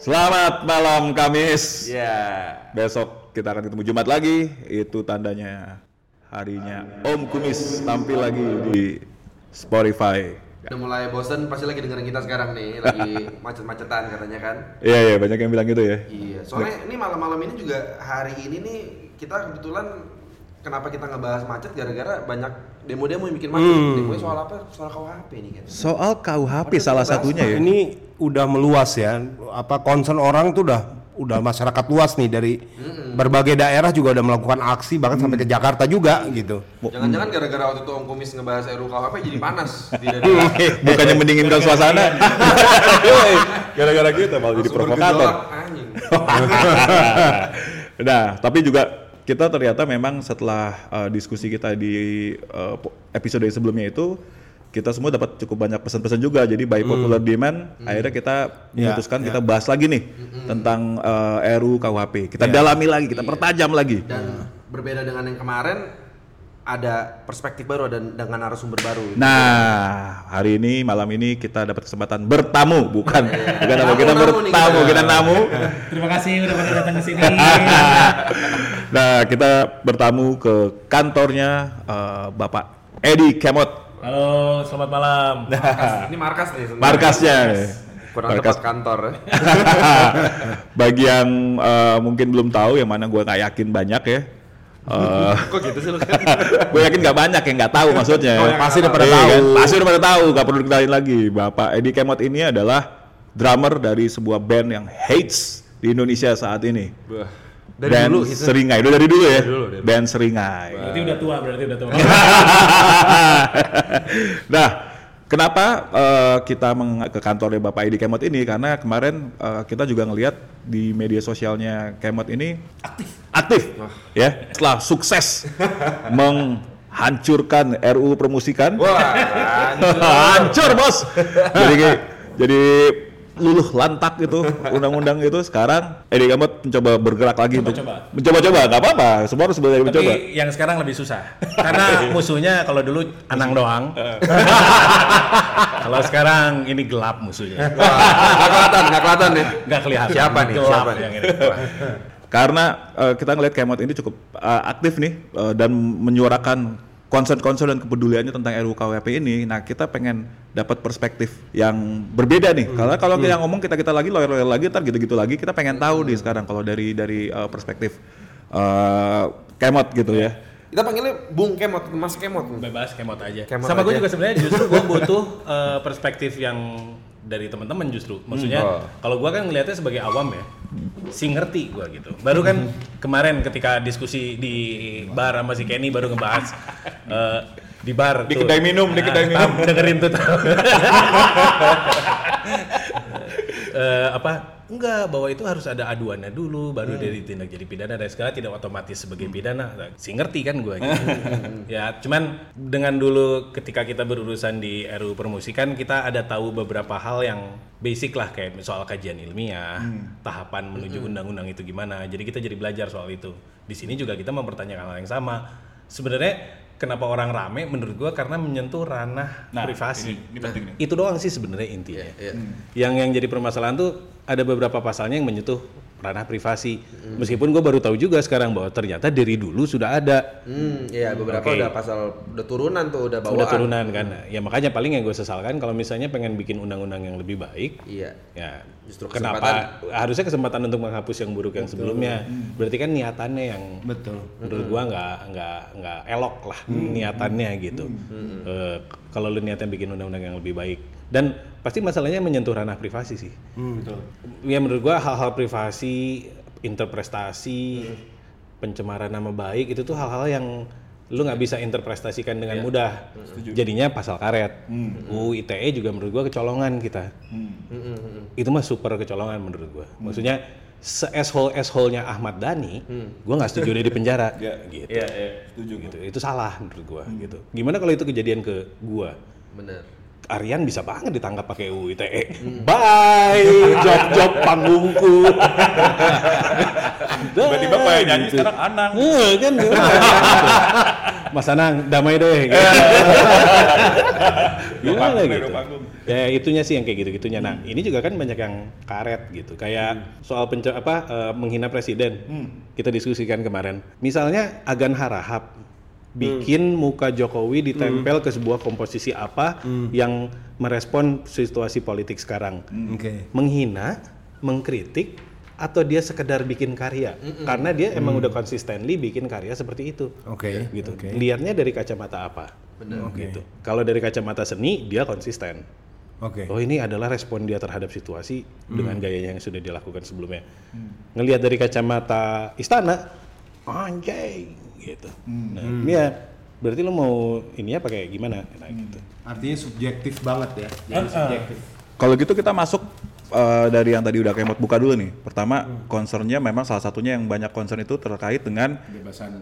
Selamat malam Kamis. Ya. Besok kita akan ketemu Jumat lagi. Itu tandanya harinya Om Kumis tampil lagi di Spotify. Udah mulai bosen pasti lagi dengerin kita sekarang nih, lagi macet-macetan katanya kan. Iya iya banyak yang bilang gitu ya. Iya, soalnya ini malam-malam ini juga hari ini nih kita kebetulan kenapa kita ngebahas macet gara-gara banyak demo-demo yang bikin macet. Demonya soal apa? Soal KUHP nih kan. Soal KUHP salah satunya ya. Ini udah meluas ya. Apa concern orang tuh udah udah masyarakat luas nih dari berbagai daerah juga udah melakukan aksi bahkan sampai ke Jakarta juga gitu. Jangan-jangan gara-gara waktu itu Om Kumis ngebahas RUU KUHP jadi panas di dada. Bukannya mendinginkan suasana. Gara-gara kita malah jadi provokator. nah, tapi juga kita ternyata memang setelah uh, diskusi kita di uh, episode sebelumnya itu kita semua dapat cukup banyak pesan-pesan juga. Jadi by popular demand akhirnya kita memutuskan kita bahas lagi nih tentang uh, RUU KUHP. Kita dalami lagi, kita pertajam lagi. Dan berbeda dengan yang kemarin ada perspektif baru dan dengan narasumber baru. Nah, hari ini malam ini kita dapat kesempatan bertamu, bukan bukan apa Namu, kita namu nih bertamu, kita. kita namu. Terima kasih udah pada datang ke sini. Nah, kita bertamu ke kantornya eh, Bapak Edi Kemot, Halo, selamat malam. Markas. Ini markas nih sebenarnya. markasnya. Kurang Markas. tepat kantor. ya. Bagi yang eh, mungkin belum tahu, yang mana gua nggak yakin banyak ya. Eh, Kok gitu sih lu kan? gue yakin nggak banyak yang nggak tahu maksudnya. Oh, Pasti udah pada tahu. kan? Pasti udah pada tahu, nggak perlu dikenalin lagi. Bapak Edi Kemot ini adalah drummer dari sebuah band yang hates di Indonesia saat ini. Dari band dulu gitu. Seringai, udah dari dulu ya. dulu, dari band Seringai. Berarti udah tua, berarti udah tua. nah, kenapa eh, kita meng- ke kantornya Bapak Edi Kemot ini? Karena kemarin eh, kita juga ngelihat di media sosialnya Kemot ini aktif, aktif, ya. Setelah sukses menghancurkan RUU permusikan, Wah, hancur bos. jadi jadi luluh lantak itu undang-undang itu sekarang Edi Kemot mencoba bergerak lagi untuk Coba-coba. mencoba-coba nggak apa-apa semua harus sebenarnya Tapi mencoba yang sekarang lebih susah. Karena musuhnya kalau dulu Anang doang. kalau sekarang ini gelap musuhnya. Nggak kelihatan, nggak kelihatan ya. Nggak kelihatan. Siapa nih? Gelap Siapa yang ini. Karena eh, kita ngelihat Kemot ini cukup eh, aktif nih eh, dan menyuarakan concern-concern dan kepeduliannya tentang RUU KUHP ini. Nah, kita pengen dapat perspektif yang berbeda nih. Karena kalau kita ngomong kita-kita lagi lawyer-lawyer lagi ntar gitu-gitu lagi, kita pengen tahu nih sekarang kalau dari dari eh, perspektif eh, Kemot gitu ya. Kita panggilnya Bung Kemot, Mas Kemot. Bebas kemot aja. Kemot Sama gue juga sebenarnya justru gue butuh eh, perspektif yang dari teman-teman justru. Maksudnya Oh. kalau gue kan ngelihatnya sebagai awam ya, si ngerti gue gitu. Baru kan kemarin ketika diskusi di bar sama si Kenny baru ngebahas eh, di bar Di tuh. kedai minum, di kedai Ah, minum. tam, dengerin tuh. Eh, apa enggak bahwa itu harus ada aduannya dulu baru Hmm. dia ditindak jadi pidana dan segala tidak otomatis sebagai pidana Nah, si ngerti kan gue gitu. ya cuman dengan dulu ketika kita berurusan di RU permusikan kita ada tahu beberapa hal yang basic lah kayak soal kajian ilmiah Hmm. tahapan menuju undang-undang itu gimana jadi kita jadi belajar soal itu di sini juga kita mempertanyakan hal yang sama sebenarnya kenapa orang rame menurut gua karena menyentuh ranah Nah, privasi ini- ini penting nih. itu doang sih sebenarnya intinya. Iya. Yang yang jadi permasalahan tuh ada beberapa pasalnya yang menyentuh ranah privasi. Meskipun gue baru tahu juga sekarang bahwa ternyata dari dulu sudah ada Hmm, iya beberapa Oke. udah pasal udah turunan tuh, udah bawaan. udah turunan kan. Ya makanya paling yang gue sesalkan kalau misalnya pengen bikin undang-undang yang lebih baik, Iya. ya Justru kenapa harusnya kesempatan untuk menghapus yang buruk yang sebelumnya. Berarti kan niatannya yang Betul. menurut gua nggak nggak nggak elok lah niatannya gitu. Eh, kalau lu niatnya bikin undang-undang yang lebih baik dan pasti masalahnya menyentuh ranah privasi sih. Ya menurut gua hal-hal privasi, interpretasi, pencemaran nama baik itu tuh hal-hal yang lu nggak bisa interpretasikan dengan mudah. Jadinya pasal karet. UU ITE juga menurut gua kecolongan kita. Itu mah super kecolongan menurut gua. Maksudnya se asshole asshole-nya Ahmad Dhani, gua nggak setuju dia di penjara. gitu. Iya, iya, setuju. Gitu. Itu salah menurut gua gitu. Gimana kalau itu kejadian ke gua? Bener. Aryan bisa banget ditangkap pakai UU ITE. Bye, job-job panggungku. Tiba-tiba kayak nyanyi Gitu. sekarang Anang. Eh, kan Mas Anang damai deh. Gitu. Gimana gitu? Ya itunya sih yang kayak gitu-gitunya. Nah ini juga kan banyak yang karet gitu. Kayak soal penco apa eh, menghina presiden. Kita diskusikan kemarin. Misalnya Agan Harahap bikin muka Jokowi ditempel ke sebuah komposisi apa yang merespon situasi politik sekarang. Oke. Menghina, mengkritik, atau dia sekedar bikin karya. Karena dia emang udah constantly bikin karya seperti itu Oke. gitu. Oke. Lihatnya dari kacamata apa? Benar. Gitu. Kalau dari kacamata seni dia konsisten. Oke. Oh ini adalah respon dia terhadap situasi dengan gayanya yang sudah dilakukan sebelumnya. Ngelihat dari kacamata istana, anjay gitu. Nah, ini ya berarti lo mau ininya pakai gimana? Nah, gitu. Artinya subjektif banget ya. Jadi subjektif. Kalau gitu kita masuk eh, dari yang tadi udah kemot buka dulu nih. Pertama, concernnya memang salah satunya yang banyak concern itu terkait dengan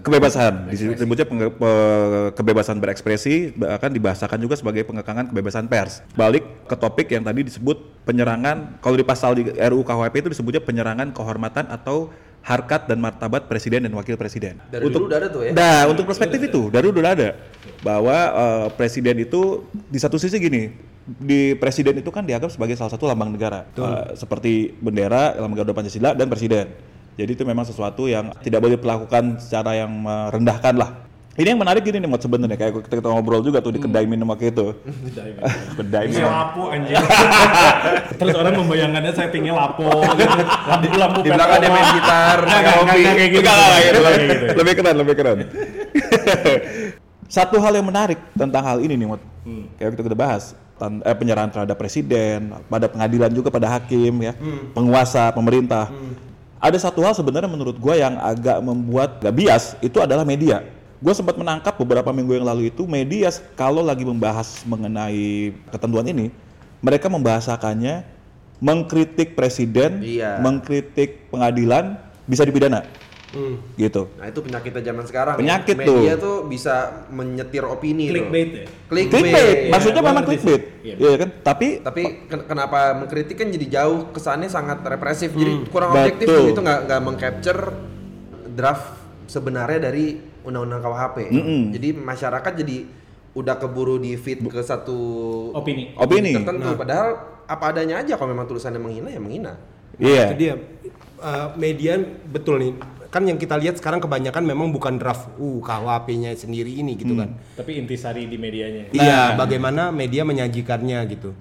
kebebasan. Disebutnya penge- pe- kebebasan berekspresi, bahkan dibahasakan juga sebagai pengekangan kebebasan pers. Balik ke topik yang tadi disebut penyerangan, kalau di pasal di RUU KUHP itu disebutnya penyerangan kehormatan atau harkat dan martabat presiden dan wakil presiden. Dari dulu udah ada tuh ya? Nah, untuk perspektif itu dari dulu udah ada bahwa eh, presiden itu di satu sisi gini, di presiden itu kan dianggap sebagai salah satu lambang negara, Eh, seperti bendera, lambang Garuda Pancasila dan presiden. Jadi itu memang sesuatu yang tidak boleh dilakukan secara yang merendahkan lah. Ini yang menarik gini nih Mot sebenarnya kayak kita, kita ngobrol juga tuh di kedai minum waktu itu. kedai minum. lapo anjing. Terus orang membayangkannya saya tinggal lapo gitu. Lampu lampu Di belakang dia main gitar, nggak kayak gitu. Nggak kayak gitu. lebih keren, lebih keren. Satu hal yang menarik tentang hal ini nih, Mot. Kayak kita udah bahas, tan- eh, penyerahan terhadap presiden, pada pengadilan juga pada hakim ya, penguasa, pemerintah. Ada satu hal sebenarnya menurut gue yang agak membuat gak bias itu adalah media. Gue sempat menangkap beberapa minggu yang lalu itu media kalau lagi membahas mengenai ketentuan ini, mereka membahasakannya mengkritik presiden, Iya. mengkritik pengadilan bisa dipidana, gitu. Nah itu penyakitnya zaman sekarang. ya. Penyakit Media tuh. tuh bisa menyetir opini. tuh. Clickbait ya. Clickbait. clickbait maksudnya gua memang clickbait Iya. iya kan tapi Tapi ken- kenapa mengkritik kan jadi jauh kesannya sangat represif. Jadi kurang Betul. objektif tuh itu nggak nggak mengcapture draft sebenarnya dari undang-undang KUHP. Jadi masyarakat jadi udah keburu di feed ke satu Opini. opini tertentu. Padahal apa adanya aja kalau memang tulisannya menghina ya menghina. iya Itu dia uh, media betul nih. Kan yang kita lihat sekarang kebanyakan memang bukan draft uh KUHP-nya sendiri ini gitu kan. Tapi intisari di medianya. Iya, bagaimana media menyajikannya gitu.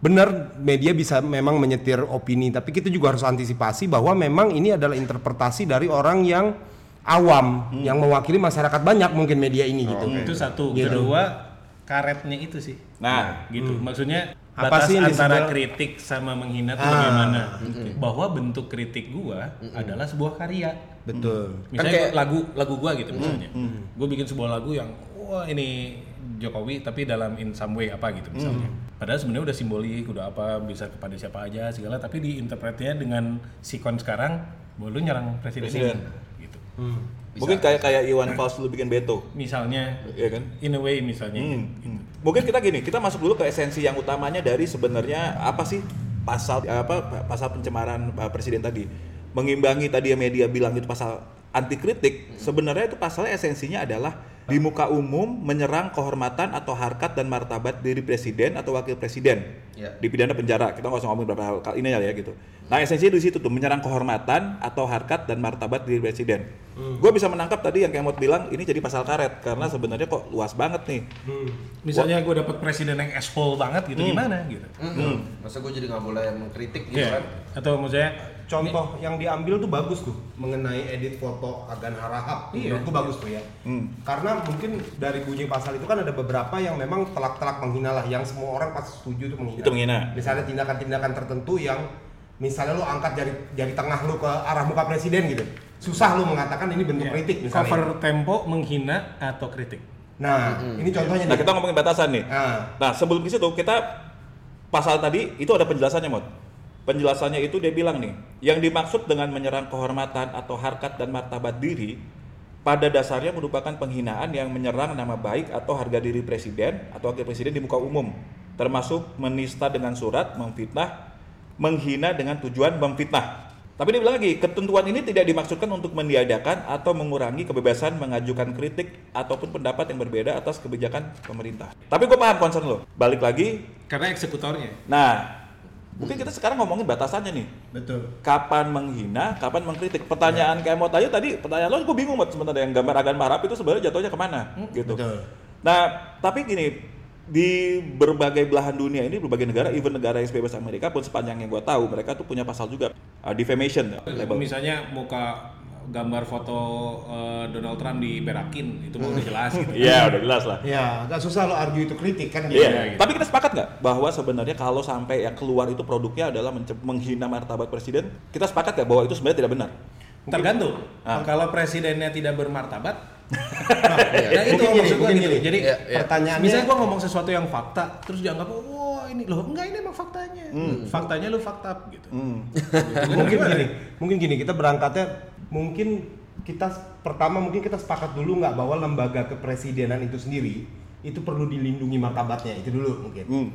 Benar media bisa memang menyetir opini, tapi kita juga harus antisipasi bahwa memang ini adalah interpretasi dari orang yang awam yang mewakili masyarakat banyak mungkin media ini gitu. Itu satu. Gitu. Kedua karetnya itu sih. nah gitu. Maksudnya Apa batas sih antara kritik sama menghina itu Ah. bagaimana? Bahwa bentuk kritik gua adalah sebuah karya. Betul. Misalnya kayak- gua- lagu lagu gua gitu misalnya. Gua bikin sebuah lagu yang wah ini Jokowi tapi dalam in some way apa gitu misalnya. Padahal sebenarnya udah simbolik, udah apa bisa kepada siapa aja segala tapi diinterpretnya dengan sikon sekarang bahwa lu nyerang presiden, Presiden. ini gitu. mungkin kayak kayak Iwan Fals dulu bikin Beto Misalnya Iya kan? in a way misalnya Hmm. gitu. mungkin kita gini kita masuk dulu ke esensi yang utamanya dari sebenarnya apa sih pasal apa pasal pencemaran uh, presiden tadi mengimbangi tadi yang media bilang itu pasal anti kritik sebenarnya itu pasalnya esensinya adalah di muka umum menyerang kehormatan atau harkat dan martabat diri presiden atau wakil presiden Ya. dipidana penjara kita nggak usah ngomong berapa kali ini ya gitu nah esensinya di situ tuh menyerang kehormatan atau harkat dan martabat diri presiden gue bisa menangkap tadi yang Kemot bilang ini jadi pasal karet karena sebenarnya kok luas banget nih Misalnya gue dapet presiden yang asshole banget gitu gimana gitu. Hmm. Masa gue jadi nggak boleh mengkritik gitu Iya. kan? Atau maksudnya Contoh yang diambil tuh bagus tuh mengenai edit foto Agan Harahap. Iya. Menurutku bagus tuh ya. Karena mungkin dari bunyi pasal itu kan ada beberapa yang memang telak-telak menghina lah yang semua orang pasti setuju itu menghina. Itu menghina. Misalnya tindakan-tindakan tertentu yang misalnya lu angkat jari jari tengah lu ke arah muka presiden gitu. Susah lu mengatakan ini bentuk kritik misalnya. Cover tempo menghina atau kritik. Nah, ini contohnya Nah nih. kita ngomongin batasan nih. Nah. Nah sebelum ke situ kita pasal tadi itu ada penjelasannya mod. Penjelasannya itu dia bilang nih, yang dimaksud dengan menyerang kehormatan atau harkat dan martabat diri pada dasarnya merupakan penghinaan yang menyerang nama baik atau harga diri presiden atau wakil presiden di muka umum, termasuk menista dengan surat, memfitnah, menghina dengan tujuan memfitnah. Tapi dia bilang lagi, ketentuan ini tidak dimaksudkan untuk meniadakan atau mengurangi kebebasan mengajukan kritik ataupun pendapat yang berbeda atas kebijakan pemerintah. Tapi gue paham concern lo. Balik lagi, Karena eksekutornya. nah mungkin kita sekarang ngomongin batasannya nih. Betul. Kapan menghina, kapan mengkritik. Pertanyaan kayak mau tanya tadi, pertanyaan lo gue bingung banget sebenarnya yang gambar agan harap itu sebenarnya jatuhnya ke mana gitu. betul. Nah, tapi gini, di berbagai belahan dunia ini, berbagai negara, even negara yang bebas Amerika pun sepanjang yang gue tahu, mereka tuh punya pasal juga uh, defamation label. Misalnya muka gambar foto eh, Donald Trump diberakin itu mau udah jelas gitu. Iya, udah jelas lah. Ya, agak susah lo argue itu kritik kan Iya, gitu. tapi kita sepakat nggak bahwa sebenarnya kalau sampai yang keluar itu produknya adalah menghina martabat presiden, kita sepakat nggak bahwa itu sebenarnya tidak benar? Tergantung. Ah. Kalau presidennya tidak bermartabat, Iya. nah itu Mungkin maksud mungkin gitu. gini. Jadi Iya, iya. Pertanyaannya misalnya gua ngomong sesuatu yang fakta, terus dianggap wah ini loh enggak ini emang faktanya. Faktanya lu fakta gitu. Hmm. mungkin gini, mungkin gini kita berangkatnya mungkin kita pertama mungkin kita sepakat dulu nggak bahwa lembaga kepresidenan itu sendiri itu perlu dilindungi martabatnya itu dulu mungkin. Hmm.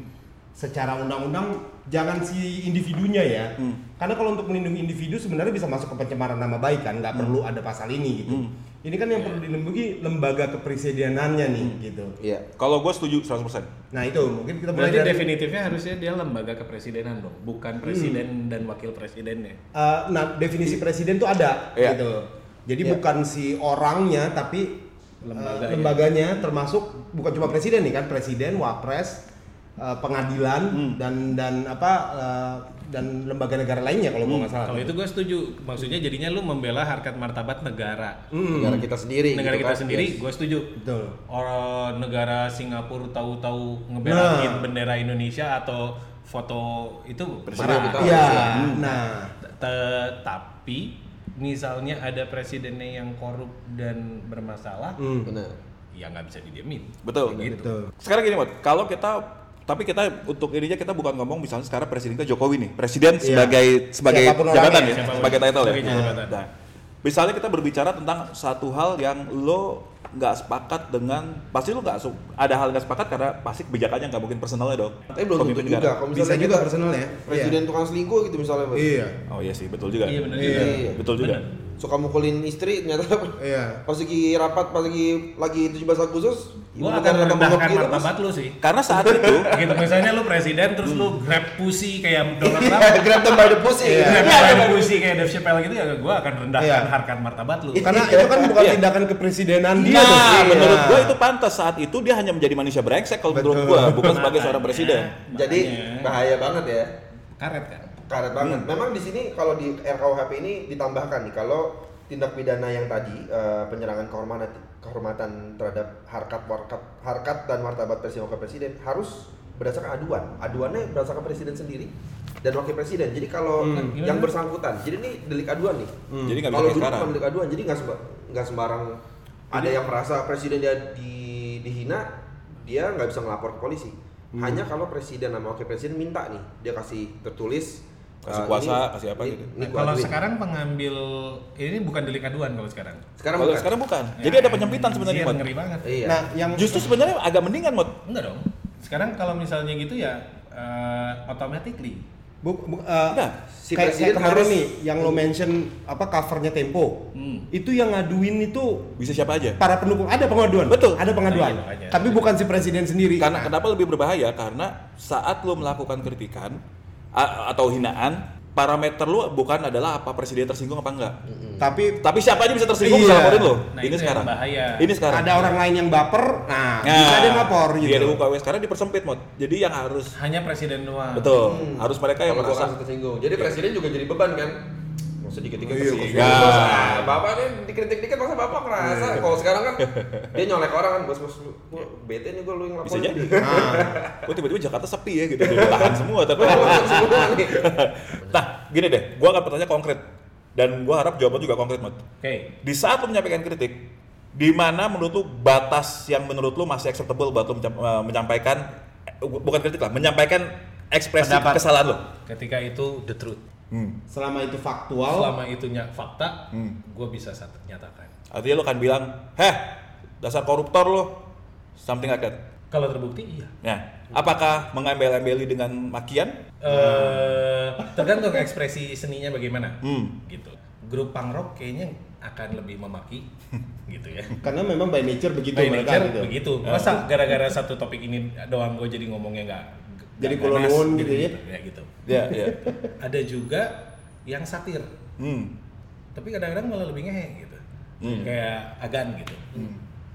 Secara undang-undang jangan si individunya ya, Hmm. karena kalau untuk melindungi individu sebenarnya bisa masuk ke pencemaran nama baik kan, nggak perlu ada pasal ini gitu. Hmm. Ini kan yang perlu dilindungi lembaga kepresidenannya nih gitu. Iya. Kalau gue setuju 100%. Nah itu mungkin kita mulai Berarti dari- definitifnya harusnya dia lembaga kepresidenan dong, bukan presiden dan wakil presidennya. Uh, nah definisi presiden tuh ada Iya. gitu. Jadi Iya. bukan si orangnya tapi uh, Lembaganya. lembaganya termasuk bukan cuma presiden nih kan presiden, wapres, uh, pengadilan Hmm. dan dan apa uh, dan lembaga negara lainnya kalau gua nggak salah. Kalau itu gue setuju. Maksudnya jadinya lu membela harkat martabat negara. Hmm, Negara kita sendiri. Negara gitu kita kan. sendiri, Yes. gue setuju. betul. Orang negara Singapura tahu-tahu ngebelain Nah. bendera Indonesia atau foto itu Presiden kita. Iya. Hmm. Nah, Tetapi misalnya ada presidennya yang korup dan bermasalah, hmm, Benar. ya nggak bisa didiemin. Betul. Gitu. betul. Sekarang gini, Mod, kalau kita tapi kita untuk ininya kita bukan ngomong misalnya sekarang presiden kita Jokowi nih, presiden Iya. sebagai sebagai Siapa pun jabatan orangnya, ya, siapa pun. sebagai title Sebagai ya. jabatan. Nah, misalnya kita berbicara tentang satu hal yang lo nggak sepakat dengan pasti lo nggak su- ada hal nggak sepakat karena pasti kebijakannya nggak mungkin personalnya dong. Tapi belum tentu juga. Kalau Bisa misalnya juga personal ya. Presiden tukang selingkuh gitu misalnya. Iya. Oh iya sih, betul juga. Iya benar Iya. juga. Iya. Betul juga. Suka mukulin istri ternyata Iya. pas lagi rapat pas lagi lagi 17 Agustus ibu akan merendahkan bengok gitu, martabat lu sih. Karena saat itu gitu misalnya lu presiden terus lu grab pussy kayak Donald Trump Mas. Grab them by the pussy. Iya. grab Iya, grab iya. pussy kayak Dave Chappelle gitu ya gue akan rendahkan Iya. harkat martabat lu Karena itu kan bukan Iya. tindakan kepresidenan dia Nah, tuh. Iya. menurut gua itu pantas saat itu dia hanya menjadi manusia brengsek kalau menurut gua, bukan sebagai seorang presiden. Jadi bahaya banget ya. karet kan Karet banget. Memang di sini kalau di RKUHP ini ditambahkan nih kalau tindak pidana yang tadi eh, penyerangan kehormatan kehormatan terhadap harkat warkat harkat dan martabat presiden wakil presiden harus berdasarkan aduan. Aduannya berdasarkan presiden sendiri dan wakil presiden. Jadi kalau Hmm, yang bersangkutan, jadi ini delik aduan nih. Jadi nggak bisa Kalau dulu delik aduan, jadi nggak semba- nggak sembarang ada yang merasa presiden dia di, dihina, dia nggak bisa ngelapor ke polisi. Hmm. Hanya kalau presiden sama wakil presiden minta nih, dia kasih tertulis Kasih eh, kuasa, ini- kasih apa ini- gitu. ini gua kalau aduin. sekarang pengambil ini bukan delik aduan kalau sekarang sekarang Kalau bukan. sekarang bukan. Ya, Jadi ada penyempitan sebenarnya, iya, Mod. ngeri banget Iya. Nah, yang Justru sebenarnya agak mendingan, Mod. enggak dong sekarang kalau misalnya gitu ya eh, automatically Bu, bu- uh, Enggak. Si kayak, presiden kayak kemarin harus- nih yang lo mention apa covernya Tempo. Hmm. Itu yang ngaduin itu Bisa siapa aja. para pendukung ada pengaduan. Betul. Ada pengaduan. Nah, iya, makanya. Tapi bukan si presiden sendiri. Karena Nah, kenapa lebih berbahaya? Karena saat lo melakukan kritikan a- atau hinaan, parameter lo bukan adalah apa presiden tersinggung apa enggak. tapi Tapi siapa aja bisa tersinggung Iya. bisa laporin lo. Nah, ini sekarang. bahaya. Ini sekarang. ada orang lain yang baper, nah, Nah, bisa dia lapor Di gitu. RUU KW sekarang dipersempit, Mod. Jadi yang harus hanya presiden doang betul, Hmm. harus mereka yang Kalau gua merasa merasa tersinggung. Jadi presiden juga jadi beban kan? Maksudnya dikit-dikit Iya, iya. Bos, ah, bapak nih dikritik dikit masa bapak ngerasa. Kalau sekarang kan dia nyolek orang kan, bos bos gua bete nih gua lu yang bisa jadi. Nah, Kok tiba-tiba Jakarta sepi ya gitu, tahan semua tapi. Semua nih. nah, gini deh, gua akan bertanya konkret dan gua harap jawaban juga konkret, oke Di saat lu menyampaikan kritik, di mana menurut lu batas yang menurut lu masih acceptable buat lu eh, menyampaikan eh, bukan kritik lah, menyampaikan ekspresi Pendapat. kesalahan lu. ketika itu the truth Hmm. selama itu faktual, selama itu fakta Hmm. gue bisa nyatakan Artinya lu kan bilang, "Heh, dasar koruptor lu." Something like that. Kalau terbukti iya. Ya. Apakah mengembel-embeli dengan makian? Eh, tergantung ekspresi seninya bagaimana. Hmm. Gitu. Grup punk rock kayaknya akan lebih memaki gitu ya. Karena memang by nature begitu By mereka nature gitu. begitu. Masa gara-gara satu topik ini doang gue jadi ngomongnya nggak Jadi nggak ganas kulon gitu ya? ya gitu. Ya, ya. Ada juga yang satir, Hmm. tapi kadang-kadang malah lebih ngehe gitu. Hmm. Kayak agan gitu.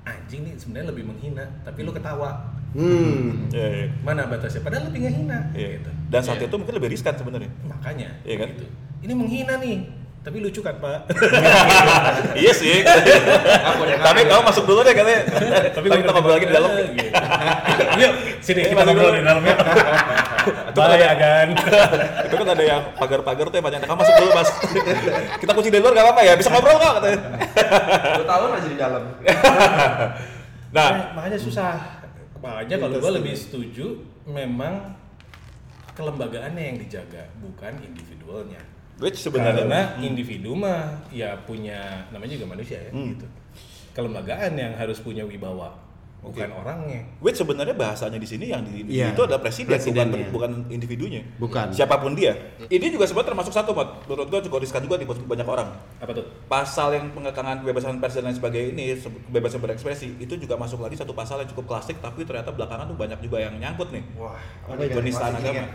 Anjing nih sebenarnya lebih menghina, tapi lu ketawa. Hmm. Ya, ya. Mana batasnya? Padahal lebih ngehina Iya. gitu. Dan saat Iya. itu mungkin lebih riskan sebenarnya. makanya Iya kan? gitu. Ini menghina nih, tapi lucu kan, Pak? iya sih. Tapi kamu masuk dulu deh katanya. Tapi kita ngobrol lagi di dalam. Gitu. Yuk, sini Ini kita masuk ngobrol dulu. di dalamnya. Itu kan Bye, ada- Agan. itu kan ada yang pagar-pagar tuh yang banyak kamu masuk dulu mas kita kunci di luar gak apa-apa ya bisa ngobrol kok katanya Dua tahun aja di dalam. nah Makanya- makanya susah. Makanya kalau gua lebih setuju memang kelembagaannya yang dijaga, bukan individualnya. Which sebenarnya Karena individu mah ya punya namanya juga manusia ya Hmm. gitu. Kelembagaan yang harus punya wibawa, bukan orangnya. which sebenarnya bahasanya di sini yang di Iya. itu adalah presiden bukan bukan individunya Bukan. siapa pun dia ini juga sebenarnya termasuk satu Mat. menurut gua cukup riskan juga di banyak orang Apa tuh? pasal yang pengekangan kebebasan pers dan lain sebagainya ini kebebasan berekspresi itu juga masuk lagi satu pasal yang cukup klasik tapi ternyata belakangan tuh banyak juga yang nyangkut nih Wah, penistaan klasik ini agama.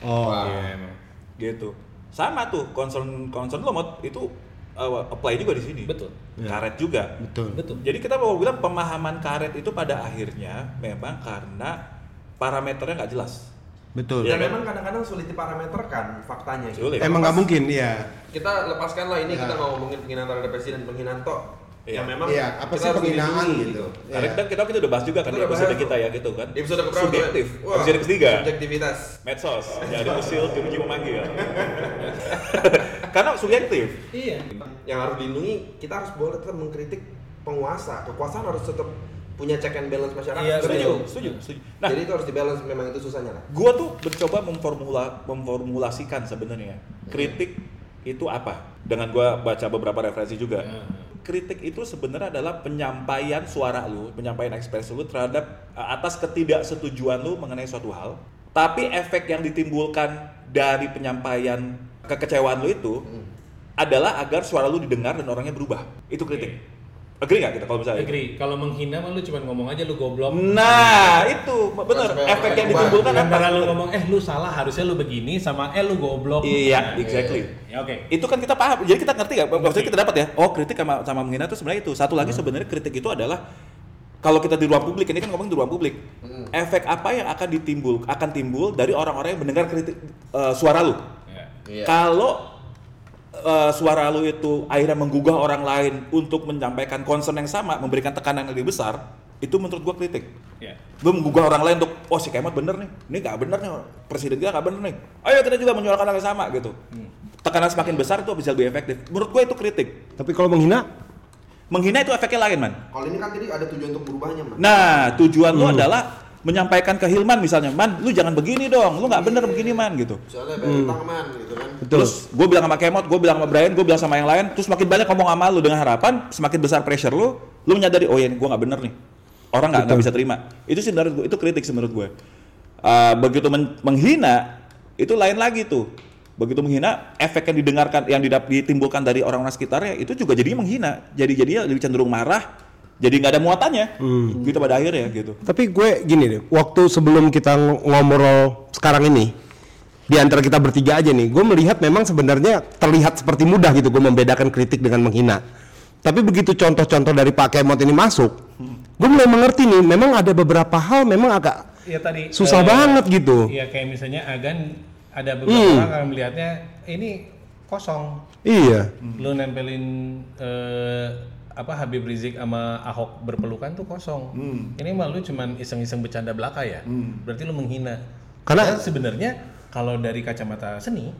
Oh. Iya, emang. gitu sama tuh concern concern lo Mot, itu uh, apply juga di sini Betul. karet juga Betul. Betul. jadi kita mau bilang pemahaman karet itu pada akhirnya memang karena parameternya nggak jelas Betul. Iya Dan kan? memang kadang-kadang sulit diparameterkan faktanya. gitu. Emang nggak mungkin, iya. Kita lepaskanlah ini Ya. kita ngomongin penghinaan terhadap presiden, penghinaan toh. Iya. Ya memang Iya, apa kita sih penghinaan gitu. Karet Iya. kan kita kita udah bahas juga kan Kita di episode kita ya gitu kan Episode keberapa? subjektif Wah, episode ketiga Subjektivitas. medsos jadi usil jadi memanggil karena subjektif Iya. Yang harus dilindungi, kita harus boleh tetap mengkritik penguasa. Kekuasaan harus tetap punya check and balance masyarakat. Iya, setuju setuju setuju nah Jadi itu harus dibalance memang itu susahnya lah. gua tuh mencoba memformula memformulasikan sebenarnya kritik itu apa dengan gua baca beberapa referensi juga kritik itu sebenarnya adalah penyampaian suara lu penyampaian ekspresi lu terhadap uh, atas ketidaksetujuan lu mengenai suatu hal. Tapi efek yang ditimbulkan dari penyampaian kekecewaan lu itu adalah agar suara lu didengar dan orangnya berubah. Itu kritik agree nggak kita kalau misalnya Agree. Kalau menghina mah lu cuma ngomong aja lu goblok. nah itu bener Sampai efek yang ditimbulkan apa Antara lu ngomong eh lu salah harusnya lu begini sama eh lu goblok. Iya, Nah, exactly. Ya oke. itu kan kita paham jadi kita ngerti nggak maksudnya kita dapat ya oh kritik sama sama menghina itu sebenarnya itu satu lagi sebenarnya kritik itu adalah kalau kita di ruang publik ini kan ngomong di ruang publik efek apa yang akan ditimbul akan timbul dari orang-orang yang mendengar kritik eh, suara lu Ya. Iya. kalau eh, suara lu itu akhirnya menggugah orang lain untuk menyampaikan concern yang sama memberikan tekanan yang lebih besar itu menurut gua kritik. Ya. lu menggugah orang lain untuk oh si Kemat bener nih ini gak bener nih presiden kita gak bener nih. Ayo kita juga menyuarakan hal yang sama gitu. Tekanan semakin besar itu bisa lebih efektif. Menurut gue itu kritik. Tapi kalau menghina, menghina itu efeknya lain man. Kalau ini kan tadi ada tujuan untuk berubahnya, Man. nah tujuan lu adalah menyampaikan ke Hilman misalnya man lu jangan begini dong lu nggak bener begini man gitu Soalnya bayar utang, Man, gitu kan. betul. Terus gue bilang sama Kemot, gue bilang sama Brian, gue bilang sama yang lain, terus makin banyak ngomong sama lu dengan harapan, semakin besar pressure lu, lu menyadari, oh ya gue nggak bener nih, orang nggak bisa terima. Itu sih menurut gue, itu kritik sih menurut gue. Uh, begitu men- menghina, itu lain lagi tuh. Begitu menghina, efek yang didengarkan, yang didap- ditimbulkan dari orang-orang sekitarnya, itu juga jadinya menghina. Jadi jadinya lebih cenderung marah, jadi nggak ada muatannya, gitu pada akhirnya gitu. Tapi gue gini deh, waktu sebelum kita ng- ngobrol sekarang ini, di antara kita bertiga aja nih, gue melihat memang sebenarnya terlihat seperti mudah gitu gue membedakan kritik dengan menghina. Tapi begitu contoh-contoh dari Pak Kemot ini masuk, gue mulai mengerti nih, memang ada beberapa hal memang agak Ya tadi susah eh, banget gitu. Iya kayak misalnya Agan ada beberapa Hmm. orang yang melihatnya ini kosong. Iya, Lu nempelin eh, apa Habib Rizik sama Ahok berpelukan tuh kosong. Hmm. Ini mah lu cuman iseng-iseng bercanda belaka ya. Berarti lu menghina. Karena- sebenarnya kalau dari kacamata seni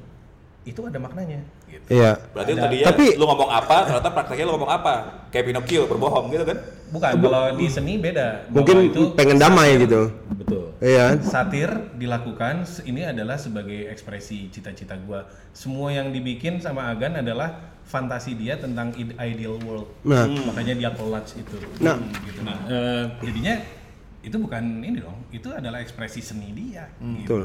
itu ada maknanya gitu. iya. Berarti Ada. tadinya Tapi- lu ngomong apa, ternyata prakteknya lu ngomong apa, kayak Pinocchio berbohong gitu kan? Bukan kalau di seni beda. Bahwa Mungkin pengen damai satir. gitu. Betul. Iya. Satir dilakukan ini adalah sebagai ekspresi cita-cita gua. Semua yang dibikin sama Agan adalah fantasi dia tentang id- ideal world. Nah. Makanya dia collage itu. Nah. gitu. Nah, eh, jadinya itu bukan ini dong, itu adalah ekspresi seni dia. Hmm. gitu. Betul.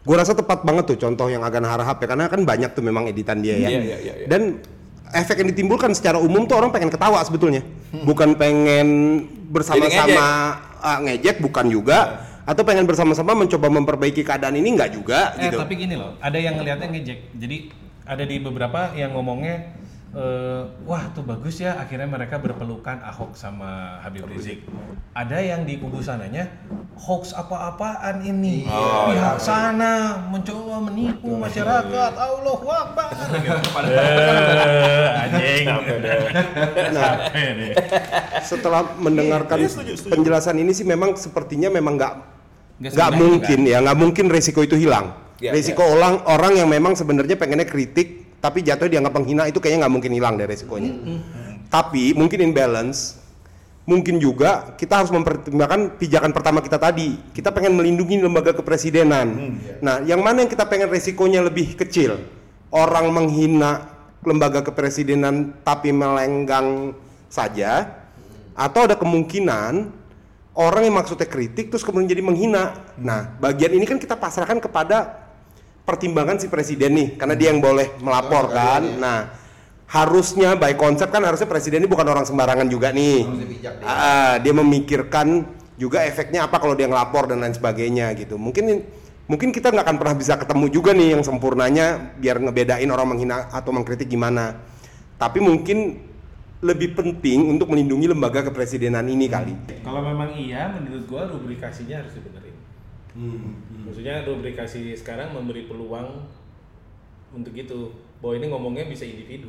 Gue rasa tepat banget tuh contoh yang agan harahap ya karena kan banyak tuh memang editan dia ya. Iya, iya, iya, iya. Dan efek yang ditimbulkan secara umum tuh orang pengen ketawa sebetulnya. Bukan pengen bersama-sama ah, ngejek bukan juga atau pengen bersama-sama mencoba memperbaiki keadaan ini enggak juga Eh gitu. tapi gini loh, ada yang ngelihatnya ngejek. Jadi ada di beberapa yang ngomongnya eh, wah tuh bagus ya akhirnya mereka berpelukan Ahok sama Habib Rizik. Ada yang di kubu sananya hoax apa-apaan ini. Pihak sana mencoba menipu masyarakat. Allahu Akbar. Eh, anjing. Nah, setelah mendengarkan Iya, setuju, setuju. penjelasan ini sih memang sepertinya memang nggak Nggak mungkin ya nggak mungkin resiko itu hilang Iya, resiko orang orang yang memang sebenarnya pengennya kritik tapi jatuhnya dianggap penghina itu kayaknya nggak mungkin hilang dari resikonya. Tapi mungkin imbalance mungkin juga kita harus mempertimbangkan pijakan pertama kita tadi. Kita pengen melindungi lembaga kepresidenan. Nah yang mana yang kita pengen resikonya lebih kecil? Orang menghina lembaga kepresidenan tapi melenggang saja atau ada kemungkinan orang yang maksudnya kritik terus kemudian jadi menghina. Nah, bagian ini kan kita pasrahkan kepada pertimbangan si presiden nih, karena dia yang boleh melapor kan. Nah, harusnya by konsep kan harusnya presiden ini bukan orang sembarangan juga nih. Bijak dia. Ah, dia memikirkan juga efeknya apa kalau dia ngelapor dan lain sebagainya gitu. Mungkin mungkin kita nggak akan pernah bisa ketemu juga nih yang sempurnanya biar ngebedain orang menghina atau mengkritik gimana. Tapi mungkin lebih penting untuk melindungi lembaga kepresidenan ini kali. Kalau memang iya, menurut gua rubrikasinya harus dibenerin. Maksudnya rubrikasi sekarang memberi peluang untuk itu. Bahwa ini ngomongnya bisa individu.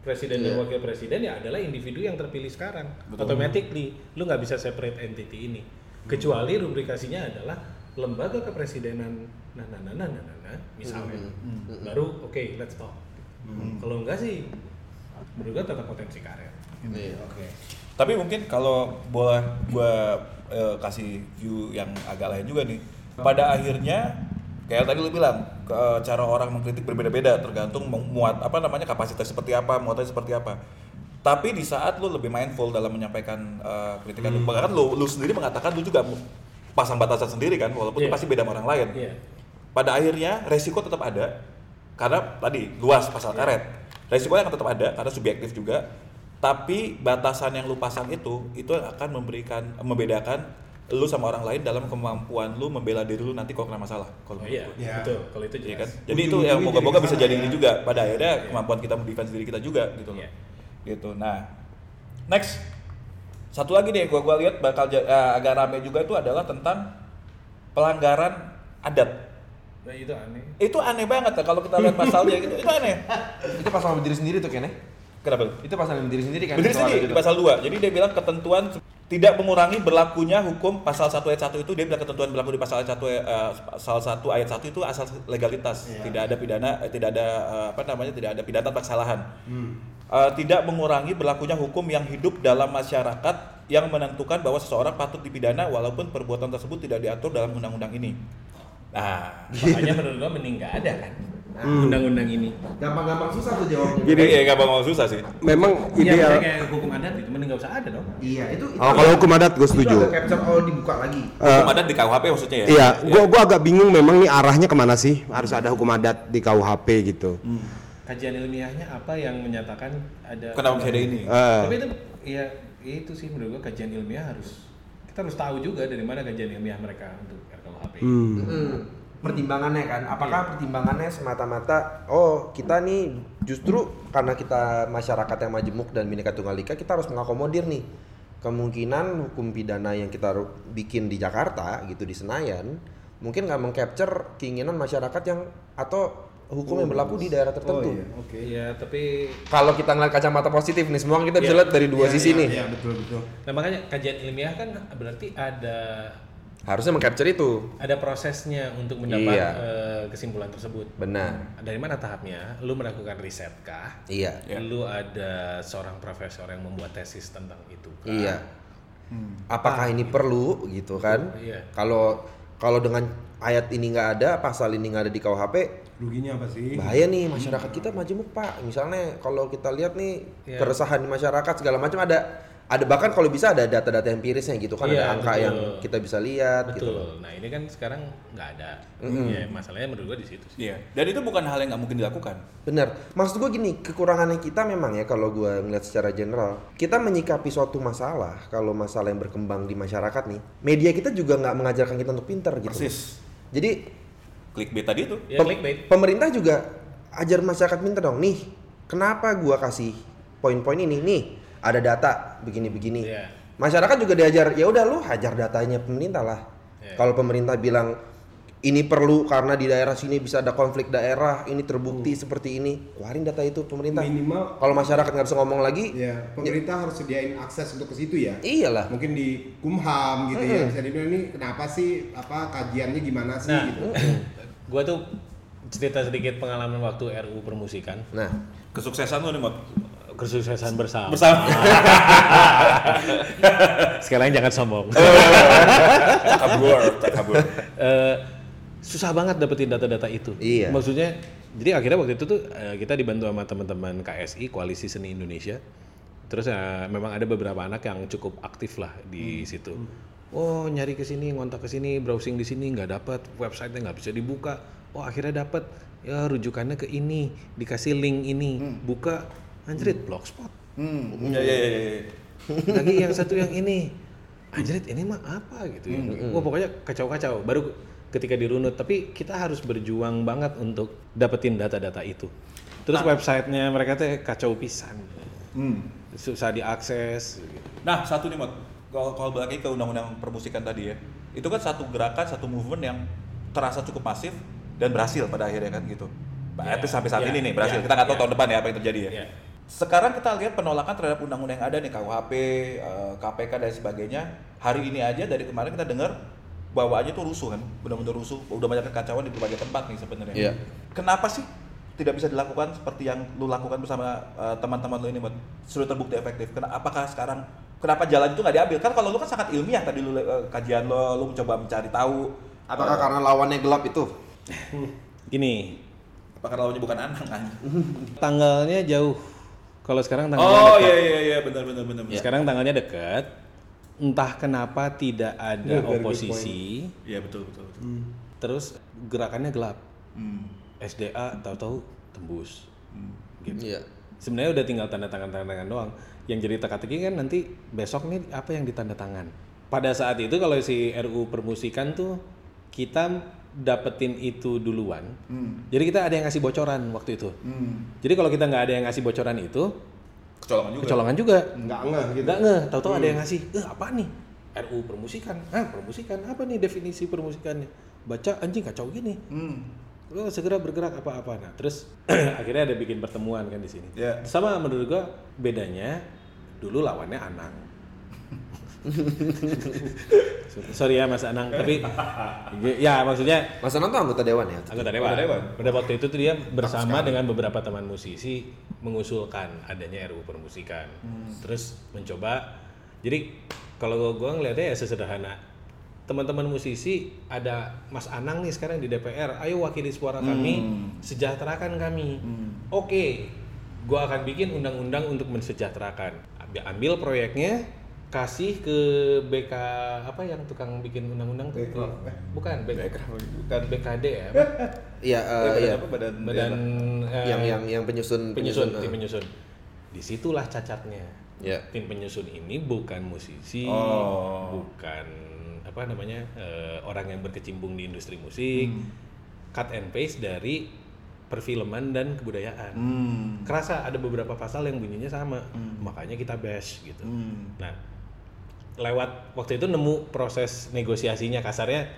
Presiden dan wakil presiden ya adalah individu yang terpilih sekarang. Automatically, lu nggak bisa separate entity ini. Kecuali rubrikasinya adalah lembaga kepresidenan nah nah nah nah nah, nah, nah, misalnya. Baru oke, let's talk. Kalau enggak sih menurut gua tetap potensi karet. Iya. Tapi mungkin kalau boleh gue kasih view yang agak lain juga nih. Pada akhirnya kayak tadi lu bilang ke- cara orang mengkritik berbeda-beda tergantung muat apa namanya kapasitas seperti apa, muatannya seperti apa. Tapi di saat lu lebih mindful dalam menyampaikan eh, kritikan lu, bahkan lu, lu sendiri mengatakan lu juga pasang batasan sendiri kan, walaupun itu Iya. pasti beda sama orang lain. Iya. Pada akhirnya resiko tetap ada karena tadi luas pasal karet. Resikonya akan tetap ada karena subjektif juga. Tapi batasan yang lu pasang itu itu akan memberikan membedakan lu sama orang lain dalam kemampuan lu membela diri lu nanti kalau kena masalah. Kalau Oh, iya. Iya. betul. Kalau itu Iya jelas. kan? Jadi itu yang moga-moga bisa jadi ini ya. juga. Pada akhirnya Iya. kemampuan kita mendefense diri kita juga gitu loh. Iya. Gitu. Nah, next satu lagi nih gua gua lihat bakal eh, agak rame juga itu adalah tentang pelanggaran adat. Nah, itu aneh. Itu aneh banget ya kalau kita lihat pasalnya gitu. Itu aneh. Itu pasal berdiri sendiri tuh Ken ya? Kenapa? Itu pasal berdiri sendiri kan? Berdiri sendiri itu. di pasal 2. Jadi dia bilang ketentuan tidak mengurangi berlakunya hukum pasal 1 ayat 1 itu dia bilang ketentuan berlaku di pasal 1 eh, pasal 1 ayat 1 itu asal legalitas. Tidak ada pidana eh, tidak ada eh, apa namanya? tidak ada pidana tanpa kesalahan. Eh, tidak mengurangi berlakunya hukum yang hidup dalam masyarakat yang menentukan bahwa seseorang patut dipidana walaupun perbuatan tersebut tidak diatur dalam undang-undang ini. Nah, Makanya menurut gua mending nggak ada kan undang-undang ini. Gampang-gampang susah tuh jawabnya. Gini. Iya, gak mau susah sih. Memang Iya, ideal. misalnya kayak hukum adat itu mending nggak usah ada dong. Iya, itu, itu Oh, kalau hukum adat gue Itu setuju. ada capture all dibuka lagi. Hukum adat di KUHP maksudnya ya? Iya, gua gua agak bingung memang nih arahnya ke mana sih? Harus ada hukum adat di KUHP gitu. Kajian ilmiahnya apa yang menyatakan ada Kenapa bisa ada ini? Eh, Tapi itu ya itu sih menurut gua kajian ilmiah harus kita harus tahu juga dari mana kajian ilmiah mereka untuk RKUHP. hmm. Mm. Pertimbangannya kan, apakah pertimbangannya semata-mata oh kita nih justru karena kita masyarakat yang majemuk dan bineka tunggal ika kita harus mengakomodir nih kemungkinan hukum pidana yang kita bikin di Jakarta gitu di Senayan mungkin nggak mengcapture keinginan masyarakat yang atau hukum yang berlaku di daerah tertentu. Iya, tapi Kalau kita ngeliat kacamata positif nih, semua kita bisa Iya. lihat dari dua sisi nih. Iya, betul betul. nah makanya kajian ilmiah kan berarti ada Harusnya mengcapture itu. ada prosesnya untuk mendapat Iya. eh, kesimpulan tersebut. Benar. Dari mana tahapnya? Lu melakukan riset kah? Iya. Lu ada seorang profesor yang membuat tesis tentang itu kah? Iya. Apakah ini perlu gitu kan? Iya. Kalau kalau dengan ayat ini nggak ada, pasal ini nggak ada di KUHP, Ruginya apa sih? bahaya nih masyarakat kita majemuk pak. Misalnya kalau kita lihat nih Iya. keresahan di masyarakat segala macam ada ada bahkan kalau bisa ada data-data empirisnya gitu kan Iya, ada angka betul. yang kita bisa lihat gitu loh. Betul. Nah ini kan sekarang nggak ada. Ya masalahnya menurut gua di situ sih. Iya. Dan itu bukan hal yang nggak mungkin dilakukan. Bener. Maksud gue gini, kekurangannya kita memang ya kalau gue ngeliat secara general, kita menyikapi suatu masalah, kalau masalah yang berkembang di masyarakat nih, media kita juga nggak mengajarkan kita untuk pinter gitu. Persis. Jadi Clickbait tadi itu. Ya pem- clickbait. pemerintah juga ajar masyarakat pinter dong. Nih, kenapa gua kasih poin-poin ini? Nih, ada data begini-begini. Iya. Masyarakat juga diajar, ya udah lu hajar datanya pemerintah lah. Iya. Kalau pemerintah bilang ini perlu karena di daerah sini bisa ada konflik daerah, ini terbukti seperti ini, keluarin data itu pemerintah. Minimal Kalau masyarakat nggak bisa ngomong lagi, ya pemerintah harus sediain akses untuk ke situ ya. iyalah. Mungkin di Kumham gitu ya. Bisa dibilang ini kenapa sih apa kajiannya gimana sih Nah, gitu. gua tuh cerita sedikit pengalaman waktu RU permusikan. Nah, Kesuksesan lu nih, Mot. Kesuksesan bersama. Bersama. Sekarang jangan sombong. Takabur, takabur. Eh, susah banget dapetin data-data itu. Iya. Maksudnya, jadi akhirnya waktu itu tuh eh, kita dibantu sama teman-teman KSI Koalisi Seni Indonesia. Terus eh, memang ada beberapa anak yang cukup aktif lah di situ. Oh nyari ke sini, ngontak ke sini, browsing di sini nggak dapat, websitenya nggak bisa dibuka. Oh akhirnya dapat, ya rujukannya ke ini, dikasih link ini, buka, anjrit blogspot. Hmm. Iya, iya, iya, iya. lagi yang satu yang ini anjrit ini mah apa gitu ya wah pokoknya kacau-kacau baru ketika dirunut tapi kita harus berjuang banget untuk dapetin data-data itu terus websitenya mereka teh kacau pisan Hmm. susah diakses Nah, satu nih, Mot. Kalau balik lagi ke undang-undang permusikan tadi ya. Itu kan satu gerakan, satu movement yang terasa cukup masif dan berhasil pada akhirnya kan gitu. Least sampai saat ya, ini nih berhasil. ya, Kita nggak tahu ya. tahun depan ya apa yang terjadi ya. Ya. Sekarang kita lihat penolakan terhadap undang-undang yang ada nih KUHP, eh, KPK dan sebagainya. Hari ini aja dari kemarin kita dengar bahwa aja tuh rusuh kan, benar-benar rusuh. Udah banyak kekacauan di berbagai tempat nih sebenarnya. Iya. Kenapa sih tidak bisa dilakukan seperti yang lu lakukan bersama eh, teman-teman lu ini, Bud? Sudah terbukti efektif. Kena, apakah sekarang kenapa jalan itu nggak diambil? Kan kalau lu kan sangat ilmiah tadi lu eh, kajian lo, lu mencoba mencari tahu. apakah karena lawannya gelap itu? gini Apakah lawannya bukan Anang kan? tanggalnya jauh kalau sekarang tanggalnya Oh dekat. iya iya iya benar benar benar. benar. sekarang tanggalnya dekat entah kenapa tidak ada good oposisi Iya betul betul. betul. terus gerakannya gelap Hmm. SDA tahu-tahu tembus gitu. Iya. Sebenarnya udah tinggal tanda tangan tanda tangan doang. Yang jadi teka-teki kan nanti besok nih apa yang ditanda tangan. Pada saat itu kalau si RU permusikan tuh kita dapetin itu duluan. Jadi kita ada yang ngasih bocoran waktu itu. Hmm. Jadi kalau kita nggak ada yang ngasih bocoran itu, Kecolongan juga. kecolongan juga. Nggak ngeh gitu. Nggak ngeh, tahu-tahu ada yang ngasih, eh apa nih? RU permusikan, ah permusikan apa nih definisi permusikannya? Baca anjing kacau gini. Hmm. lo segera bergerak apa-apa nah terus akhirnya ada bikin pertemuan kan di sini Ya. sama menurut gua bedanya dulu lawannya Anang sorry ya Mas Anang tapi ya maksudnya Mas Anang tuh anggota dewan ya? anggota dewan. Anggota dewan. Pada waktu itu tuh dia bersama dengan beberapa teman musisi mengusulkan adanya RUU permusikan. Terus mencoba jadi kalau gua ngeliatnya ya sesederhana teman-teman musisi ada Mas Anang nih sekarang di DPR, ayo wakili suara kami, sejahterakan kami. Oke, gua akan bikin undang-undang untuk mensejahterakan. Ambil proyeknya, kasih ke BK apa yang tukang bikin undang-undang tuh? Bukan, BK, bukan BKD ya. Iya, eh, badan iya. apa? Badan, Badan eh, Yang yang yang penyusun penyusun, eh. tim penyusun. Di situlah cacatnya. Ya. Tim penyusun ini bukan musisi, Oh. bukan apa namanya eh, orang yang berkecimpung di industri musik, cut and paste dari perfilman dan kebudayaan. Hmm. Kerasa ada beberapa pasal yang bunyinya sama, makanya kita bash gitu. Hmm. Nah, lewat waktu itu nemu proses negosiasinya. Kasarnya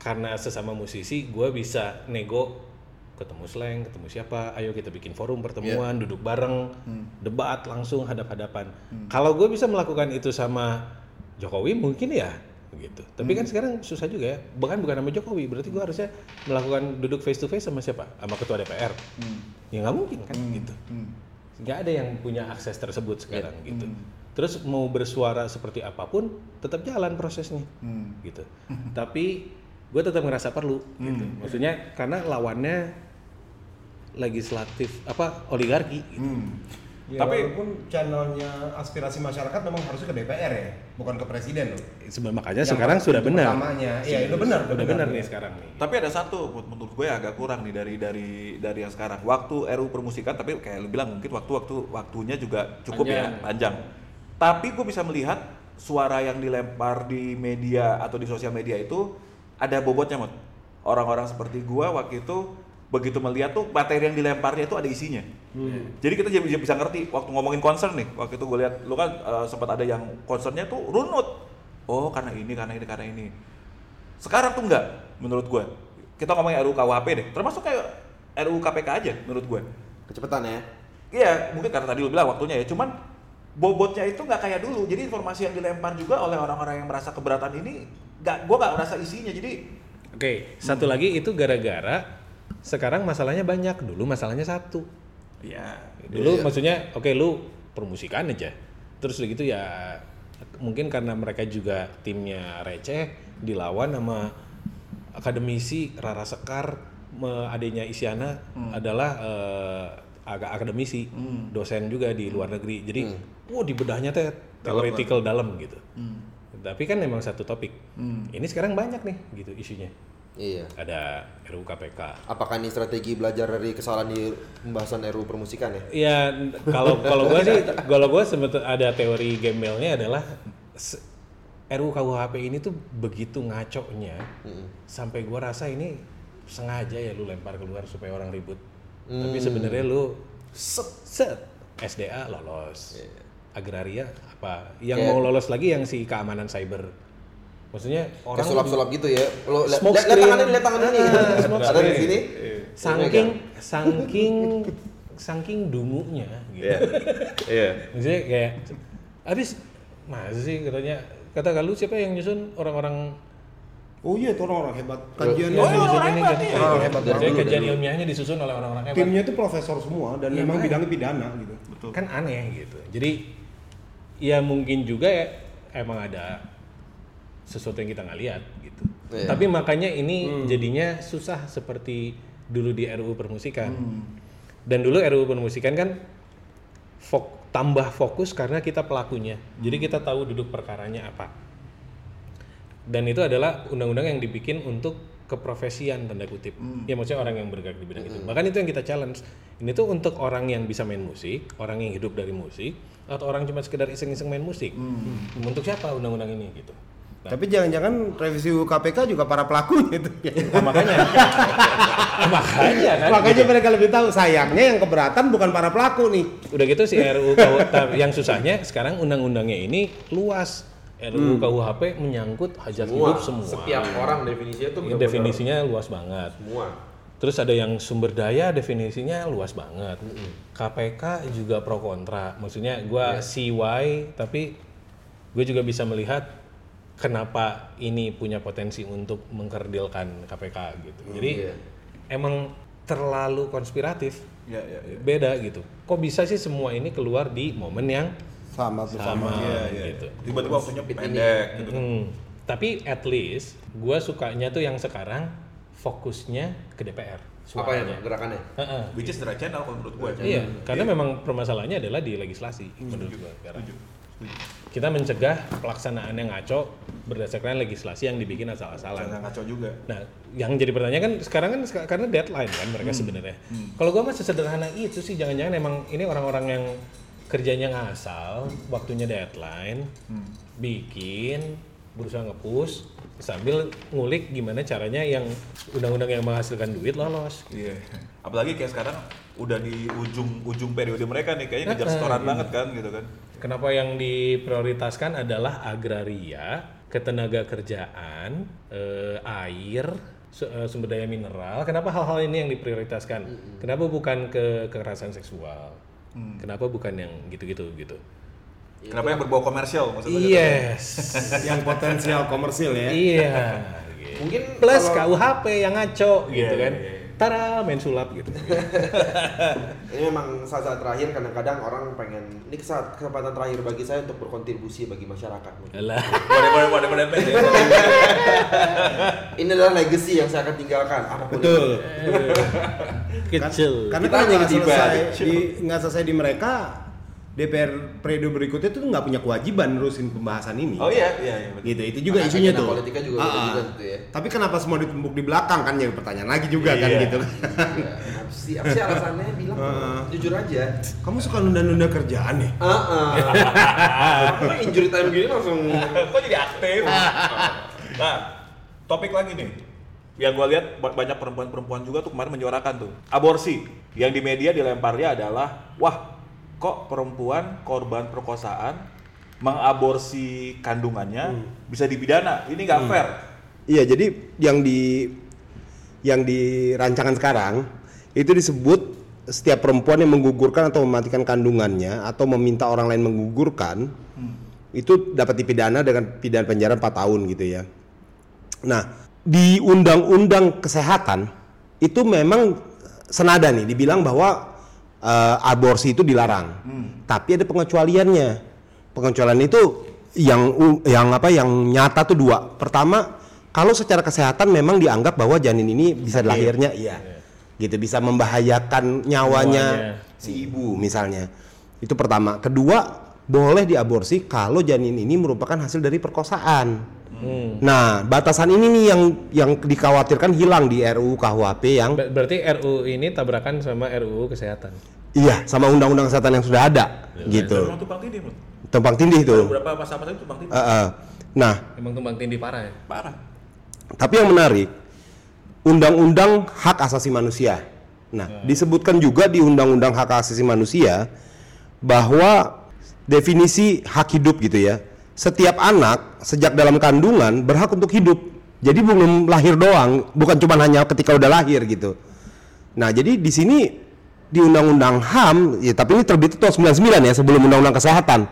karena sesama musisi gue bisa nego ketemu slang ketemu siapa ayo kita bikin forum pertemuan duduk bareng debat langsung hadap-hadapan. Kalau gue bisa melakukan itu sama Jokowi mungkin ya gitu. Tapi kan sekarang susah juga ya. Bahkan bukan sama Jokowi berarti gue harusnya melakukan duduk face to face sama siapa? Sama ketua DPR ya nggak mungkin kan gitu. Nggak ada yang punya akses tersebut sekarang gitu terus mau bersuara seperti apa pun tetap jalan prosesnya gitu tapi gue tetap ngerasa perlu gitu maksudnya karena lawannya legislatif apa oligarki gitu. Hmm. Ya, Tapi- walaupun channelnya aspirasi masyarakat memang harusnya ke DPR ya, bukan ke presiden loh. Sebenarnya makanya Yang sekarang sudah benar. Pertamanya, iya itu benar, Udah benar nih sekarang nih. Tapi ada satu menurut- menurut gue agak kurang nih dari dari dari yang sekarang. Waktu RU permusikan tapi kayak lu bilang mungkin waktu-waktu waktunya juga cukup ya panjang. Tapi gue bisa melihat suara yang dilempar di media atau di sosial media itu ada bobotnya, Mot. Orang-orang seperti gua waktu itu begitu melihat tuh materi yang dilemparnya itu ada isinya. Jadi kita jadi bisa ngerti waktu ngomongin concern nih. Waktu itu gue lihat lu kan eh, sempat ada yang concernnya tuh runut. Oh, karena ini, karena ini, karena ini. Sekarang tuh enggak menurut gue. Kita ngomongin RUU KUHP deh. Termasuk kayak RUU KPK aja menurut gue. Kecepatan ya. Iya, mungkin karena tadi lu bilang waktunya ya. Cuman bobotnya itu nggak kayak dulu. Jadi informasi yang dilempar juga oleh orang-orang yang merasa keberatan ini nggak, gue nggak merasa isinya. Jadi Oke, satu lagi itu gara-gara sekarang masalahnya banyak. Dulu masalahnya satu. ya Dulu maksudnya oke lu permusikan aja. Terus udah gitu ya mungkin karena mereka juga timnya receh dilawan sama akademisi Rara Sekar adanya Isyana adalah eh, agak akademisi dosen juga di luar negeri jadi wow dibedahnya teh theoretical dalam gitu. Tapi kan memang satu topik. Ini sekarang banyak nih gitu isunya. Iya. ada RUU KPK Apakah ini strategi belajar dari kesalahan di pembahasan RUU permusikan ya? Iya, kalau kalau gue sih, kalau gue sebetulnya ada teori gembelnya adalah RUU KUHP ini tuh begitu ngaconya, sampai gue rasa ini sengaja ya lu lempar keluar supaya orang ribut. Tapi sebenarnya lu set, set SDA lolos, agraria apa? Yang Kayak- mau lolos lagi yang si keamanan cyber. Maksudnya orang sulap-sulap gitu ya. Lo lihat Smoke lihat lihat screen. tangan ini, lihat tangan ini. Ah, Ada di sini. saking saking saking dungunya gitu. Iya. Iya. Maksudnya kayak habis masa sih katanya kata kalau siapa yang nyusun orang-orang Oh iya itu orang-orang hebat. Kajiannya Oh, disusun orang ini hebat, jadi iya. orang hebat dulu, kajian ilmiahnya disusun oleh orang-orang hebat. Timnya itu profesor semua dan Iya, memang bidangnya pidana gitu. Betul. Kan aneh gitu. Jadi ya mungkin juga ya emang ada sesuatu yang kita nggak lihat gitu. Iya. Tapi makanya ini jadinya susah seperti dulu di RUU permusikan. Dan dulu RUU permusikan kan fok- tambah fokus karena kita pelakunya. Jadi kita tahu duduk perkaranya apa. Dan itu adalah undang-undang yang dibikin untuk keprofesian tanda kutip. Ya maksudnya orang yang bergerak di bidang itu. Bahkan itu yang kita challenge. Ini tuh untuk orang yang bisa main musik, orang yang hidup dari musik, atau orang cuma sekedar iseng-iseng main musik. Untuk siapa undang-undang ini gitu. Nah, Tapi jangan-jangan revisi UU KPK juga para pelakunya itu. nah, makanya makanya kan Makanya mereka lebih tahu sayangnya yang keberatan bukan para pelaku nih. udah gitu si RUU yang susahnya sekarang undang-undangnya ini luas RUU KUHP menyangkut hajat hidup semua. Setiap orang definisinya tuh Ini benar-benar definisinya luas banget. Semua. terus ada yang sumber daya definisinya luas banget. KPK juga pro kontra. Maksudnya gua CY tapi gue juga bisa melihat kenapa ini punya potensi untuk mengkerdilkan KPK gitu. Jadi iya. emang terlalu konspiratif. Iya, iya, iya. beda gitu. Kok bisa sih semua ini keluar di momen yang Sama tuh sama, Iya, iya. gitu. Tiba-tiba waktunya pendek gitu. Hmm. Tapi at least gue sukanya tuh yang sekarang fokusnya ke DPR. Apa ya Suaranya. gerakannya? Heeh. Which is the right channel kalau menurut gue. Iya, karena memang permasalahannya adalah di legislasi menurut gue sekarang. Kita mencegah pelaksanaan yang ngaco berdasarkan legislasi yang dibikin asal-asalan. Jangan ngaco juga. Nah, yang jadi pertanyaan kan sekarang kan karena deadline kan mereka sebenarnya. Kalau gua mah sesederhana itu sih jangan-jangan emang ini orang-orang yang kerjanya ngasal, waktunya deadline, bikin berusaha ngepush sambil ngulik gimana caranya yang undang-undang yang menghasilkan duit lolos. Iya. Apalagi kayak sekarang udah di ujung ujung periode mereka nih kayaknya ngejar setoran iya. banget kan gitu kan. Kenapa yang diprioritaskan adalah agraria, ketenaga kerjaan, eh, air, eh, sumber daya mineral. Kenapa hal-hal ini yang diprioritaskan? Kenapa bukan ke kekerasan seksual? Kenapa bukan yang gitu-gitu gitu? Kenapa yang berbau komersial maksudnya? Yes. yang potensial komersil ya. iya. gitu. Mungkin Plus kalau- KUHP yang ngaco gitu Iya, kan. iya, iya. Tara main sulap gitu. Ini memang saat-saat terakhir kadang-kadang orang pengen ini saat kesempatan terakhir bagi saya untuk berkontribusi bagi masyarakat. Alah. Boleh boleh boleh boleh boleh. Ini adalah legacy yang saya akan tinggalkan apa pun. Betul. Kecil. Karena Kita kalau hanya nggak selesai di nggak selesai di mereka, DPR periode berikutnya tuh nggak punya kewajiban nerusin pembahasan ini. Oh iya, iya, iya. betul. Gitu, itu juga isunya tuh. politika juga Ah, ah. juga gitu ya. Tapi kenapa semua ditumpuk di belakang kan ya pertanyaan lagi juga kan Iya. gitu. Ya, apa sih apa sih alasannya bilang Heeh. jujur aja Kamu suka nunda-nunda kerjaan ya? Heeh. Apa injury time gini langsung Kok jadi aktif? nah, topik lagi nih. Yang gue lihat ba- banyak perempuan-perempuan juga tuh kemarin menyuarakan tuh aborsi. Yang di media dilemparnya adalah, wah, kok perempuan korban perkosaan mengaborsi kandungannya bisa dipidana? Ini nggak fair. Iya, jadi yang di yang di rancangan sekarang itu disebut setiap perempuan yang menggugurkan atau mematikan kandungannya atau meminta orang lain menggugurkan itu dapat dipidana dengan pidana penjara 4 tahun gitu ya. Nah, di undang-undang kesehatan itu memang senada nih dibilang bahwa eh, aborsi itu dilarang. Tapi ada pengecualiannya. Pengecualian itu yang yang apa yang nyata tuh dua. Pertama, kalau secara kesehatan memang dianggap bahwa janin ini bisa lahirnya iya. Gitu bisa membahayakan nyawanya Nyawanya. si ibu misalnya. Itu pertama. Kedua, boleh diaborsi kalau janin ini merupakan hasil dari perkosaan. Nah, batasan ini nih yang yang dikhawatirkan hilang di RUU KUHP yang Ber- Berarti RUU ini tabrakan sama RUU kesehatan. iya sama undang-undang kesehatan yang sudah ada gitu. Memang tumpang tindih. Tumpang tindih tuh. Beberapa pasal-pasal itu tumpang tindih. Eh, eh. Nah, Emang tumbang tindih parah ya? Parah. tapi yang menarik undang-undang hak asasi manusia. Nah, disebutkan juga di undang-undang hak asasi manusia bahwa definisi hak hidup gitu ya. Setiap anak sejak dalam kandungan berhak untuk hidup. Jadi belum lahir doang, bukan cuma hanya ketika udah lahir gitu. Nah, jadi di sini di undang-undang HAM, ya tapi ini terbit itu tahun 99 ya sebelum undang-undang kesehatan.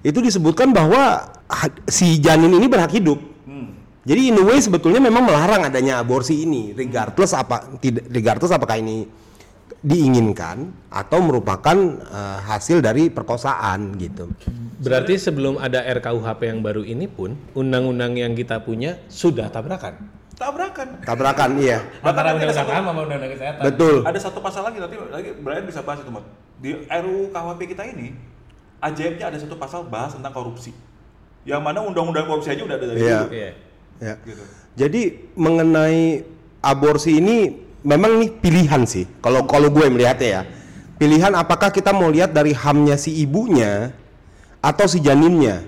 Itu disebutkan bahwa si janin ini berhak hidup. Jadi in a way sebetulnya memang melarang adanya aborsi ini, regardless apa tidak regardless apakah ini diinginkan atau merupakan eh, hasil dari perkosaan gitu. Berarti sebelum ada RKUHP yang baru ini pun, undang-undang yang kita punya sudah tabrakan. Tabrakan. Tabrakan iya. Antara undang-undang sama undang-undang kesehatan. Betul. Ada satu pasal lagi nanti lagi Brian bisa bahas itu, Mat. Di RUU KUHP kita ini ajaibnya ada satu pasal bahas tentang korupsi. Yang mana undang-undang korupsi aja udah ada dari Iya. dulu. Iya. Ya. Gitu. Jadi mengenai aborsi ini memang nih pilihan sih. Kalau kalau gue melihatnya ya. Pilihan apakah kita mau lihat dari hamnya si ibunya atau si janinnya.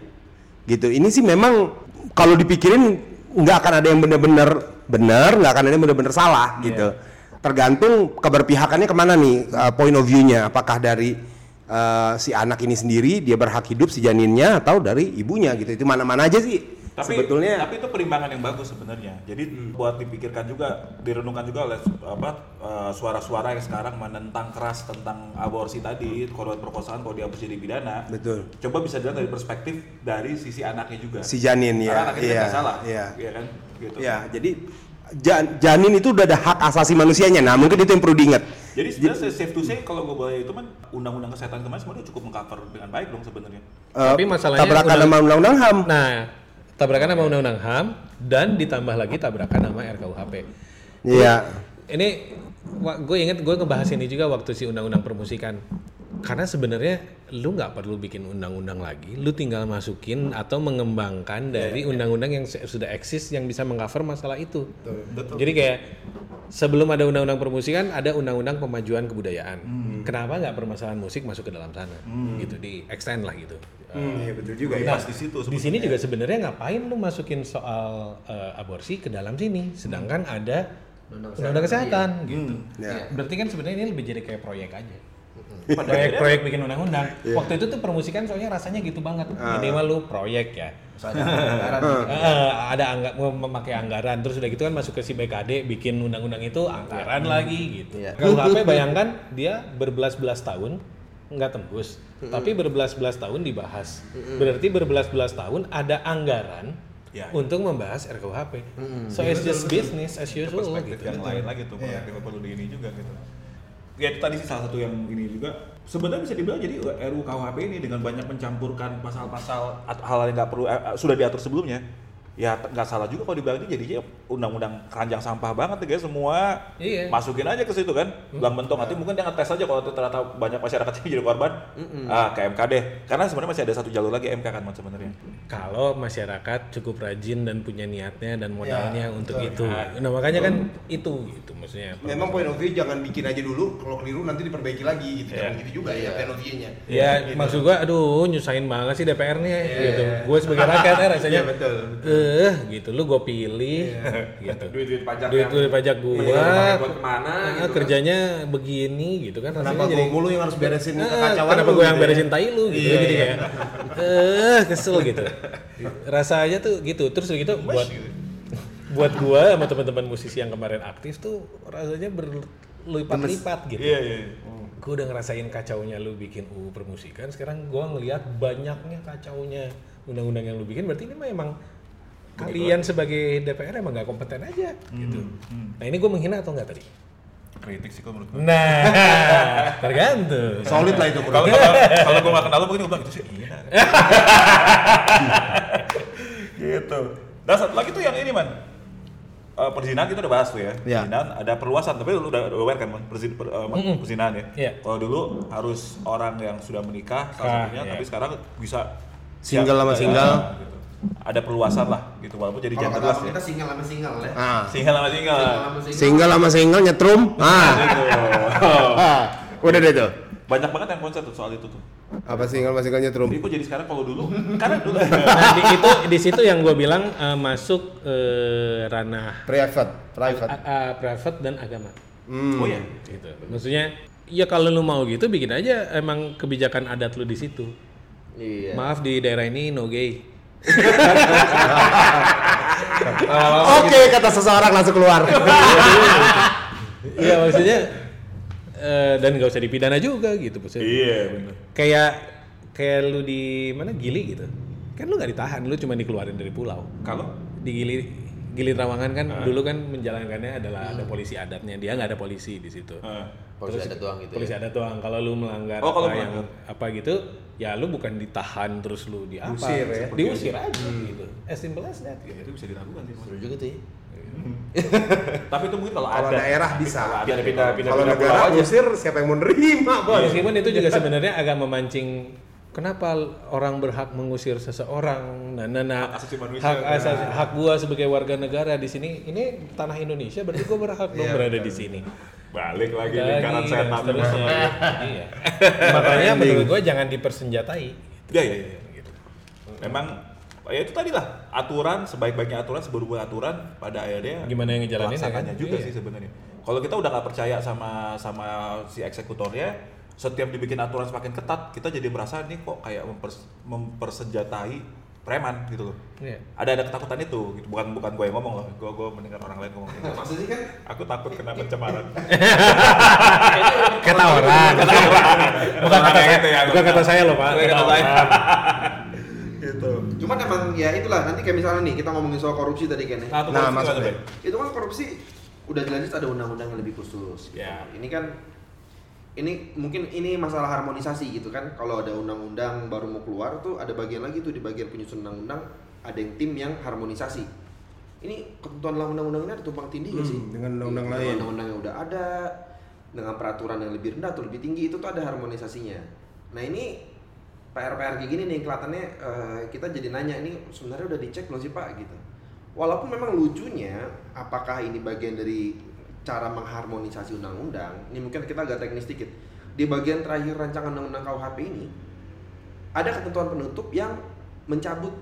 Gitu. Ini sih memang kalau dipikirin nggak akan ada yang benar-benar benar, nggak akan ada yang benar-benar salah gitu. Tergantung keberpihakannya ke mana nih uh, point of view-nya. Apakah dari uh, si anak ini sendiri dia berhak hidup si janinnya atau dari ibunya gitu. Itu mana-mana aja sih. Tapi sebetulnya tapi itu perimbangan yang bagus sebenarnya. Jadi buat dipikirkan juga, direnungkan juga oleh apa eh, suara-suara yang sekarang menentang keras tentang aborsi tadi, korban perkosaan kalau diaborsi jadi pidana. Betul. Coba bisa dilihat dari perspektif dari sisi anaknya juga. si janin Karena ya. anaknya Iya. nggak salah. Iya. Iya kan? Gitu. Iya, jadi jan- janin itu udah ada hak asasi manusianya. Nah, mungkin itu yang perlu diingat. Jadi sebenarnya safe to say kalau gue boleh itu kan undang-undang kesehatan kemarin sebenarnya cukup mengcover dengan baik dong sebenarnya. Eh, Tapi masalahnya tabrakan undang- sama undang-undang HAM. Nah, tabrakan sama undang-undang HAM dan ditambah lagi tabrakan sama RKUHP. Iya. Ini gue inget gue ngebahas ini juga waktu si undang-undang permusikan. Karena sebenarnya lu nggak perlu bikin undang-undang lagi, lu tinggal masukin atau mengembangkan dari undang-undang yang sudah eksis yang bisa mengcover masalah itu. Jadi kayak sebelum ada undang-undang permusikan ada undang-undang pemajuan kebudayaan. Kenapa nggak permasalahan musik masuk ke dalam sana? Gitu di extend lah gitu. Iya, betul juga Pas di situ Di sini juga sebenarnya ngapain lu masukin soal eh, aborsi ke dalam sini, sedangkan ada undang-undang kesehatan gitu. Ya. Berarti kan sebenarnya ini lebih jadi kayak proyek aja. Proyek-proyek bikin undang-undang. Waktu itu tuh permusikan soalnya rasanya gitu banget. Minimal lu proyek ya. Eh, ada angga mau memakai anggaran terus udah gitu kan masuk ke si BKD bikin undang-undang itu anggaran lagi gitu. Iya. KUHP bayangkan dia berbelas-belas tahun nggak tembus, tapi berbelas-belas tahun dibahas. Berarti berbelas-belas tahun ada anggaran Ya. untuk membahas RKUHP. So it's just business as usual perspektif gitu. yang lain lagi tuh yang perlu di ini juga gitu. Ya itu tadi sih salah satu yang ini juga. Sebenarnya bisa dibilang jadi RUU KUHP ini dengan banyak mencampurkan pasal-pasal atau hal yang nggak perlu eh, eh, sudah diatur sebelumnya ya nggak salah juga kalau dibilang ini jadinya undang-undang keranjang sampah banget ya guys semua. Iya. masukin aja ke situ kan belang mentong nanti mungkin dia ngetes aja kalau ternyata banyak masyarakat yang jadi korban. Ah ke MK deh. Karena sebenarnya masih ada satu jalur lagi MK kan sebenarnya. Kalau masyarakat cukup rajin dan punya niatnya dan modalnya untuk itu. Nah, makanya kan itu gitu maksudnya. Memang point of view jangan bikin aja dulu, kalau keliru nanti diperbaiki lagi gitu. Jangan gitu juga ya point of view-nya. Ya, maksud gua aduh nyusahin banget sih DPR nih gitu. Gue sebagai rakyat eh, rasanya Iya, betul, eh gitu lu gue pilih gitu. Duit-duit pajak Duit duit pajak gua. mendingan dipakai buat ke mana ah, gitu kan. kerjanya begini gitu kan Kenapa gue jadi mulu yang harus beresin Ah, kekacauan kenapa gue yang gitu ya? beresin tai lu gitu jadi iya. kayak eh kesel gitu rasanya tuh gitu terus gitu buat buat gua sama teman-teman musisi yang kemarin aktif tuh rasanya berlipat-lipat gitu iya iya gue udah ngerasain kacaunya lu bikin UU permusikan sekarang gua ngelihat banyaknya kacaunya undang-undang yang lu bikin berarti ini mah emang kalian sebagai DPR emang nggak kompeten aja gitu nah ini gue menghina atau nggak tadi kritik sih kalau menurut gue nah tergantung Solid lah itu kalau kalau gue nggak kenal lu mungkin gue bilang itu sih iya gitu dan satu lagi tuh yang ini man Eh, perzinahan kita udah bahas tuh ya. Iya. Perzinahan ada perluasan, tapi lu udah, aware kan man, perzin, per, eh, perzinahan ya. Iya. Kalau dulu harus orang yang sudah menikah salah Ah, satunya, iya. tapi sekarang bisa Single sama siap- single. gitu. Ada perluasan lah gitu walaupun jadi Kalau genderless abang ya. kita single sama single ya. Ah, Single sama single. Single sama single. single sama single nyetrum. Ah. Gitu. ah. Udah deh tuh. Banyak banget yang konsep tuh soal itu tuh. Apa single sama single nyetrum? Jadi kok jadi sekarang kalau dulu karena dulu nah di itu di situ yang gue bilang eh, masuk eh, ranah Private, private. a- a- private dan agama Hmm. oh ya gitu maksudnya ya kalau lu mau gitu bikin aja emang kebijakan adat lu di situ Iya. maaf di daerah ini no gay Oke, kata seseorang langsung keluar. iya maksudnya eh, dan gak usah dipidana juga gitu maksudnya. Iya benar. kayak kayak lu di mana? Gili gitu. Kan lu nggak ditahan lu cuma dikeluarin dari pulau. Kalau? Di Gili Gili Trawangan kan dulu kan menjalankannya adalah ada polisi adatnya dia nggak ada polisi di situ eh, Polisi ada doang gitu. polisi adat doang kalau lu melanggar Oh, kalau apa yang apa gitu ya lu bukan ditahan terus lu di apa Diusir ya. diusir aja gitu as simple as that ya, gitu itu bisa dilakukan sih. Seru juga tuh ya. Tapi itu mungkin kalau Kalau ada daerah bisa. pindah pindah pindah Kalau negara aja. usir siapa yang mau nerima, Bos? meskipun itu juga sebenarnya agak memancing kenapa orang berhak mengusir seseorang nah nah, nah Hak asasi manusia. hak asasi hak gua sebagai warga negara di sini ini tanah Indonesia berarti gua berhak dong berada di sini Balik lagi Lagi, lingkaran dan setan. seterusnya. iya. makanya menurut gua jangan dipersenjatai Ya ya ya. Gitu. Memang ya itu tadi lah aturan sebaik-baiknya aturan seburuk aturan pada akhirnya Gimana yang ngejalaninnya, pelaksananya kan? juga Iya. sih sebenarnya. Kalau kita udah nggak percaya sama sama si eksekutornya, setiap dibikin aturan semakin ketat, kita jadi merasa nih kok kayak mempers- mempersenjatai preman gitu loh. Iya. Ada ada ketakutan itu, gitu. bukan bukan gue yang ngomong loh, gue gue mendengar orang lain ngomong. gitu. Maksudnya kan Aku takut kena pencemaran. kata orang bukan kata saya Gitu ya, bukan kata saya loh pak Bukan kata Kata saya. orang. gitu. Cuman emang ya itulah nanti kayak misalnya nih kita ngomongin soal korupsi tadi kan ya. Nah, Nah. Bay? Itu kan korupsi udah jelas ada undang-undang yang lebih khusus. gitu. Ya. Ini kan ini mungkin ini masalah harmonisasi gitu kan. Kalau ada undang-undang baru mau keluar tuh ada bagian lagi tuh di bagian penyusunan undang-undang ada yang tim yang harmonisasi. Ini ketentuan undang-undang ini ada tumpang tindih Hmm, sih? dengan undang-undang lain. Undang-undang yang udah ada dengan peraturan yang lebih rendah atau lebih tinggi itu tuh ada harmonisasinya. Nah ini PR-PR kayak gini nih kelihatannya eh, kita jadi nanya ini sebenarnya udah dicek belum sih Pak gitu. Walaupun memang lucunya apakah ini bagian dari cara mengharmonisasi undang-undang, ini mungkin kita agak teknis dikit. Di bagian terakhir rancangan undang-undang KUHP ini ada ketentuan penutup yang mencabut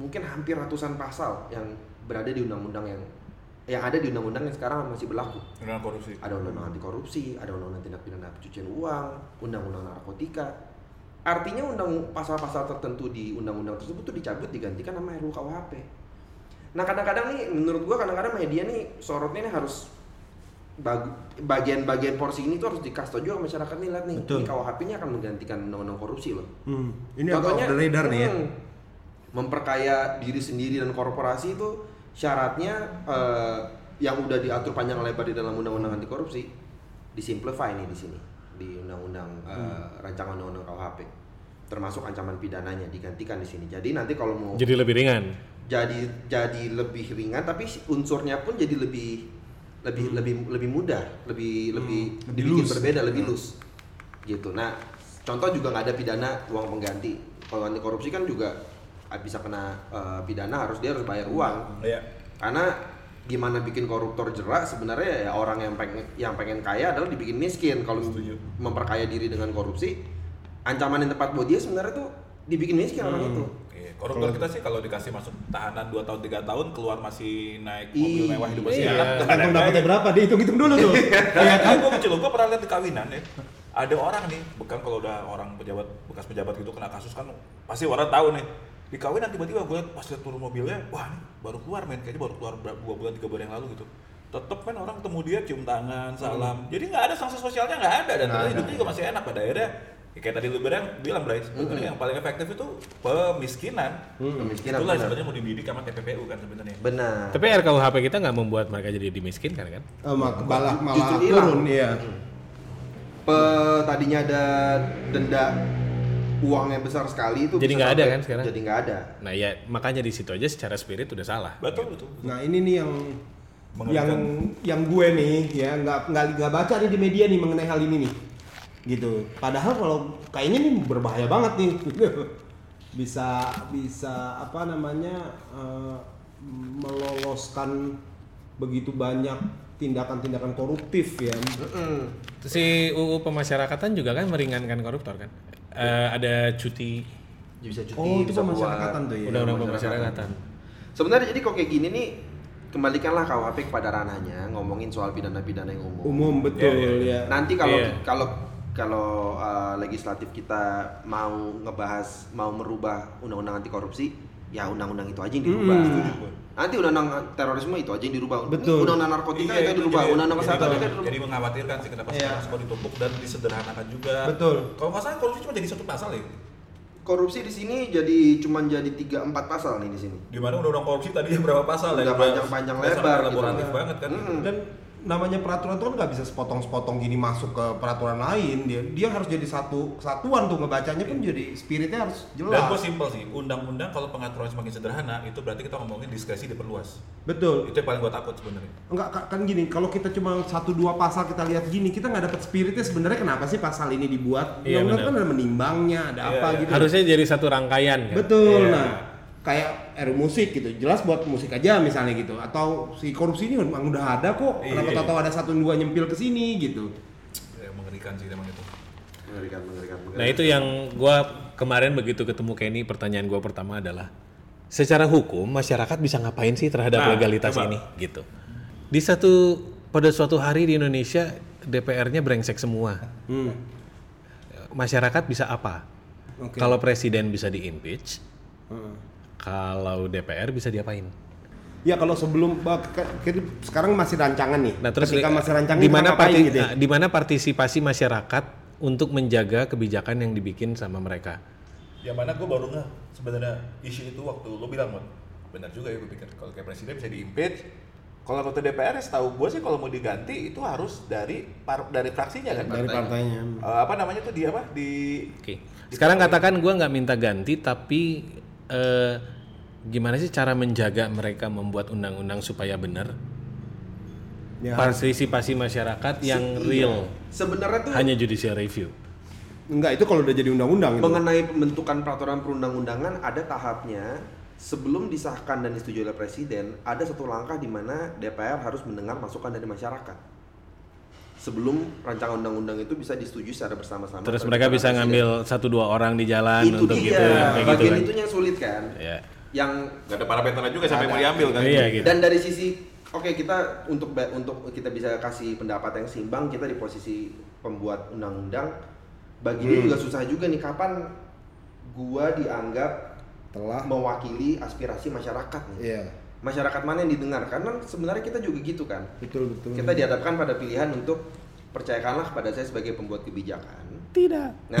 mungkin hampir ratusan pasal yang berada di undang-undang yang yang ada di undang-undang yang sekarang masih berlaku Undang korupsi. ada undang-undang anti korupsi, ada undang-undang tindak pidana pencucian uang, undang-undang narkotika. Artinya undang pasal-pasal tertentu di undang-undang tersebut tuh dicabut digantikan sama RUU KUHP. Nah kadang-kadang nih menurut gua kadang-kadang media nih sorotnya nih harus bagian-bagian porsi ini tuh harus dikasih tau juga ke masyarakat nih lihat nih Betul. ini KUHP ini akan menggantikan undang-undang korupsi loh. Hmm. Ini agak off the radar nih ya. hmm, memperkaya diri sendiri dan korporasi itu syaratnya eh, yang udah diatur panjang lebar di dalam undang-undang anti korupsi disimplify nih di sini di undang-undang eh, Hmm. rancangan undang-undang KUHP termasuk ancaman pidananya digantikan di sini jadi nanti kalau mau jadi lebih ringan jadi jadi lebih ringan tapi unsurnya pun jadi lebih lebih lebih lebih mudah lebih lebih lebih dibikin loose. berbeda lebih loose. Gitu. Nah contoh juga nggak ada pidana uang pengganti. Kalau anti korupsi kan juga ah, bisa kena eh, pidana harus dia harus bayar uang. Iya. karena gimana bikin koruptor jerak sebenarnya ya orang yang pengen yang pengen kaya adalah dibikin miskin. Kalau memperkaya diri dengan korupsi ancaman yang tepat buat dia sebenarnya tuh dibikin miskin orang itu Koruptor kita sih kalau dikasih masuk tahanan 2 tahun 3 tahun keluar masih naik mobil mewah hidup masih iya. enak. Tergantung dapatnya berapa, dihitung-hitung dulu tuh. Iya kan gue kecil gue pernah lihat di kawinan ya. Ada orang nih, bukan kalau udah orang pejabat bekas pejabat gitu kena kasus kan pasti orang tahu nih. Di kawinan tiba-tiba gue pas lihat turun mobilnya, wah nih baru keluar men, kayaknya baru keluar berapa- dua bulan tiga bulan yang lalu gitu. Tetep kan orang ketemu dia cium tangan, salam. Jadi nggak ada sanksi sosialnya nggak ada dan ternyata hidupnya juga masih enak pada akhirnya. Ya, kayak tadi lu bilang, bilang Bray, sebenarnya yang paling efektif itu pemiskinan. Kemiskinan, Itulah benar. sebenarnya mau dibidik sama TPPU kan sebenarnya. benar Tapi RKUHP kita nggak membuat mereka jadi dimiskinkan kan? Oh, mak- malah malah turun ya. Pe- tadinya ada denda uang yang besar sekali itu Jadi nggak ada kan sekarang? jadi nggak ada Nah ya makanya di situ aja secara spirit udah salah. Betul betul. Nah ini nih yang Mengerikan. yang yang gue nih ya nggak nggak nggak baca nih di media nih mengenai hal ini nih gitu. Padahal kalau kayaknya nih berbahaya banget nih bisa bisa apa namanya eh, meloloskan begitu banyak tindakan-tindakan koruptif ya. Si UU pemasyarakatan juga kan meringankan koruptor kan? Eh, ada cuti bisa cuti Oh itu pemasyarakatan tuh ya. undang-undang pemasyarakatan. pemasyarakatan. sebenarnya jadi kok kayak gini nih kembalikanlah KUHP kepada ranahnya ngomongin soal pidana-pidana yang umum Umum betul iya, ya. nanti kalau Iya. kalau kalau uh, legislatif kita mau ngebahas mau merubah undang-undang anti korupsi ya undang-undang itu aja yang dirubah nanti undang-undang terorisme itu aja yang dirubah Betul. undang-undang narkotika Iya, itu dirubah undang-undang kesehatan itu jadi, dirubah jadi mengkhawatirkan sih kenapa Iya. sekarang semua ditumpuk dan disederhanakan juga. Betul. Kalau nggak salah korupsi cuma jadi satu pasal ya. korupsi di sini jadi cuman jadi tiga empat pasal nih di sini Di mana undang-undang korupsi tadinya berapa pasal Udah panjang-panjang lebar gitu. Elaboratif banget kan. Mm-mm. dan namanya peraturan itu kan nggak bisa sepotong-sepotong gini masuk ke peraturan lain dia dia harus jadi satu kesatuan tuh ngebacanya pun jadi spiritnya harus Dan gue jelas simpel sih, undang-undang kalau pengaturan semakin sederhana itu berarti kita ngomongin diskresi diperluas. betul Itu yang paling gue takut sebenarnya. enggak ka- kan gini kalau kita cuma satu dua pasal kita lihat gini kita nggak dapat spiritnya sebenarnya kenapa sih pasal ini dibuat Iya, undang-undang kan benar. ada menimbangnya ada Iya, apa iya. gitu Harusnya jadi satu rangkaian kan? betul Iya. nah kayak RU musik gitu jelas buat musik aja misalnya gitu atau si korupsi ini memang udah ada kok kenapa Iya. tahu ada satu dua nyempil ke sini gitu Ya, mengerikan sih emang itu. mengerikan mengerikan, mengerikan. Nah itu yang gua kemarin begitu ketemu Kenny pertanyaan gua pertama adalah secara hukum masyarakat bisa ngapain sih terhadap Nah, legalitas coba. ini gitu. Di satu pada suatu hari di Indonesia DPR-nya brengsek semua. hmm. Masyarakat bisa apa? Oke. Kalau presiden bisa di-impeach, Heeh. Kalau DPR bisa diapain? Ya kalau sebelum sekarang masih rancangan nih. Nah, terus ketika di- masih rancangan di mana parti- gitu ya? di mana partisipasi masyarakat untuk menjaga kebijakan yang dibikin sama mereka? Yang mana gue baru nggak sebenarnya isu itu waktu lo bilang Mon. benar juga ya gue pikir kalau kayak presiden bisa diimpeach kalau anggota DPR setahu gue sih kalau mau diganti itu harus dari par- dari fraksinya kan dari partainya. Eh, apa namanya tuh di apa di Oke. Sekarang katakan gua nggak minta ganti, tapi eh, gimana sih cara menjaga mereka membuat undang-undang supaya benar? Ya, Partisipasi masyarakat yang real, sebenarnya tuh hanya judicial review. enggak itu kalau udah jadi undang-undang itu. mengenai pembentukan peraturan perundang-undangan ada tahapnya sebelum disahkan dan disetujui oleh presiden ada satu langkah di mana DPR harus mendengar masukan dari masyarakat sebelum rancangan undang-undang itu bisa disetujui secara bersama-sama Terus mereka para bisa presiden. ngambil satu dua orang di jalan itu untuk dia gitu, kayak gitu bagian kan? itu yang sulit kan Ya. yang nggak ada parameternya juga siapa yang mau diambil kan Iya gitu. dan dari sisi oke kita untuk untuk kita bisa kasih pendapat yang seimbang kita di posisi pembuat undang-undang bagi Hmm. dia juga susah juga nih kapan gua dianggap Telah. mewakili aspirasi masyarakat nih. Iya. Masyarakat mana yang didengar? Karena sebenarnya kita juga gitu kan. Betul betul. Kita dihadapkan pada pilihan untuk percayakanlah kepada saya sebagai pembuat kebijakan. Tidak. Nah,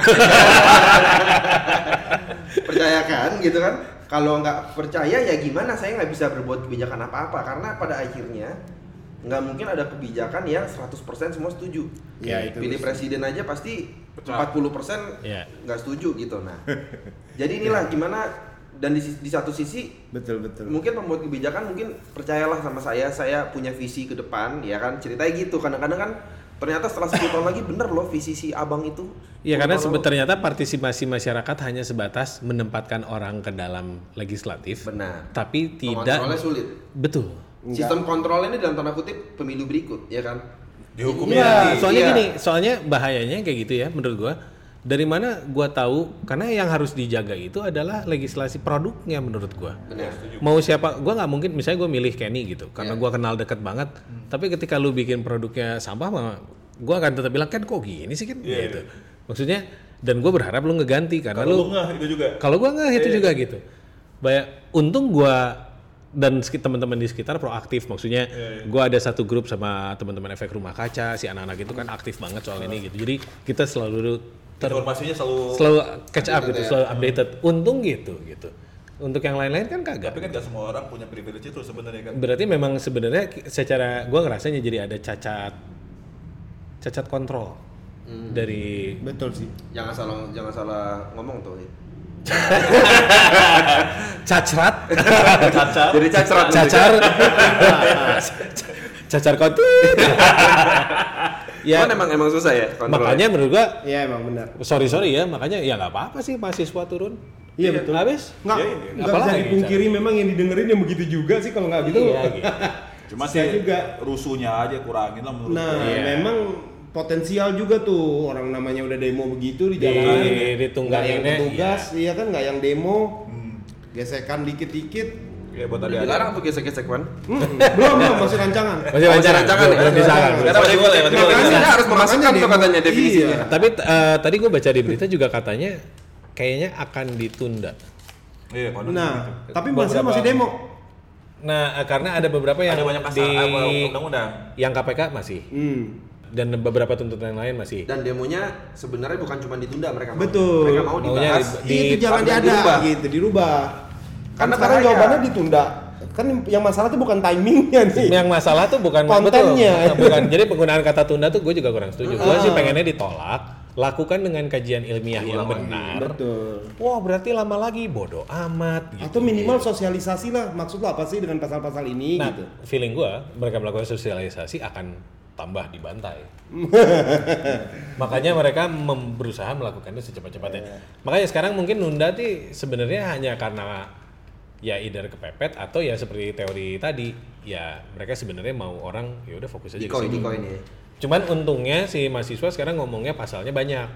percayakan gitu kan. Kalau nggak percaya ya gimana? Saya nggak bisa berbuat kebijakan apa-apa karena pada akhirnya nggak mungkin ada kebijakan yang 100% semua setuju. Ya, itu Pilih presiden aja pasti Pecah. 40% Ya. nggak setuju gitu. Nah, jadi inilah gimana dan di, di satu sisi Betul betul. mungkin pembuat kebijakan mungkin percayalah sama saya saya punya visi ke depan ya kan ceritanya gitu kadang-kadang kan ternyata setelah 10 tahun lagi bener loh visi si abang itu Ya karena 10 tahun sebe- lalu. ternyata partisipasi masyarakat hanya sebatas menempatkan orang ke dalam legislatif, benar tapi tidak sulit betul. sistem kontrol ini dalam tanda kutip pemilu berikut ya kan Dihukum Iya, ya. soalnya iya. gini, soalnya bahayanya kayak gitu ya menurut gua. Dari mana gua tahu? Karena yang harus dijaga itu adalah legislasi produknya menurut gua. benar Mau siapa? Gua nggak mungkin misalnya gua milih Kenny gitu, karena Iya. gua kenal deket banget. Tapi ketika lu bikin produknya sampah, mah gua akan tetap bilang kan kok gini sih kan gitu. Maksudnya dan gua berharap lu ngeganti karena Kalau lu lu nggak itu juga. kalau gua nggak itu juga gitu. Banyak untung gua dan teman-teman di sekitar proaktif maksudnya gua ada satu grup sama teman-teman efek rumah kaca si anak-anak itu kan aktif banget soal ini gitu jadi kita selalu ter- Informasinya selalu selalu catch up gitu selalu updated. Untung gitu gitu. Untuk yang lain-lain kan kagak. Tapi kan gak semua orang punya privilege itu sebenarnya kan. berarti memang sebenarnya secara gua ngerasanya jadi ada cacat cacat kontrol dari Betul sih. jangan salah jangan salah ngomong tuh cacrat. Cacat. jadi cacat cacar cacar konten ya ya emang emang susah ya kontrol makanya menurut gua Iya emang benar. sorry sorry ya makanya ya nggak apa apa sih mahasiswa turun Iya betul. habis Nggak, Iya, iya. nggak bisa dipungkiri memang yang didengerin yang begitu juga sih kalau nggak gitu. Iya, gitu. Cuma Saya sih juga. rusuhnya aja kurangin lah menurut Nah. Iya. memang potensial juga tuh orang namanya udah demo begitu di Di- jalanan. ditungganginnya, Nggak yang petugas, iya. iya kan nggak yang demo. Gesekan dikit-dikit. Ya buat Udah adik-adik. dilarang tuh gesek-gesek kan Hmm, belum belum masih rancangan. masih Oh, lancar rancangan ya? belum bisa kan Sekarang masih boleh, masih boleh. Makanya harus memasukkan tuh katanya definisinya. Iya. tapi eh, tadi gue baca di berita juga katanya kayaknya akan ditunda Iya, Nah, gitu. tapi masih Beberapa- masih demo. nah eh, karena ada beberapa yang ada banyak pasal di apa, undang-undang. yang KPK masih Hmm. dan beberapa tuntutan lain masih Dan demonya sebenarnya bukan cuma ditunda mereka mau. Betul. Mereka mau dibahas. di- itu jangan diada dirubah. gitu, dirubah. Karena sekarang jawabannya ditunda. Kan yang masalah tuh bukan timingnya nih. yang masalah tuh bukan Kontennya. betul. bukan jadi penggunaan kata tunda tuh gue juga kurang setuju gue sih pengennya ditolak lakukan dengan kajian ilmiah yang benar Betul. wah berarti lama lagi bodoh amat gitu Atau minimal sosialisasi lah. Maksud lo apa sih dengan pasal-pasal ini nah gitu? feeling gue mereka melakukan sosialisasi akan tambah dibantai makanya mereka berusaha melakukannya secepat-cepatnya makanya sekarang mungkin nunda sih sebenarnya hanya karena ya either kepepet atau ya seperti teori tadi ya mereka sebenarnya mau orang ya udah fokus aja Dikoin, sini. dikoin ya. Cuman untungnya si mahasiswa sekarang ngomongnya pasalnya banyak,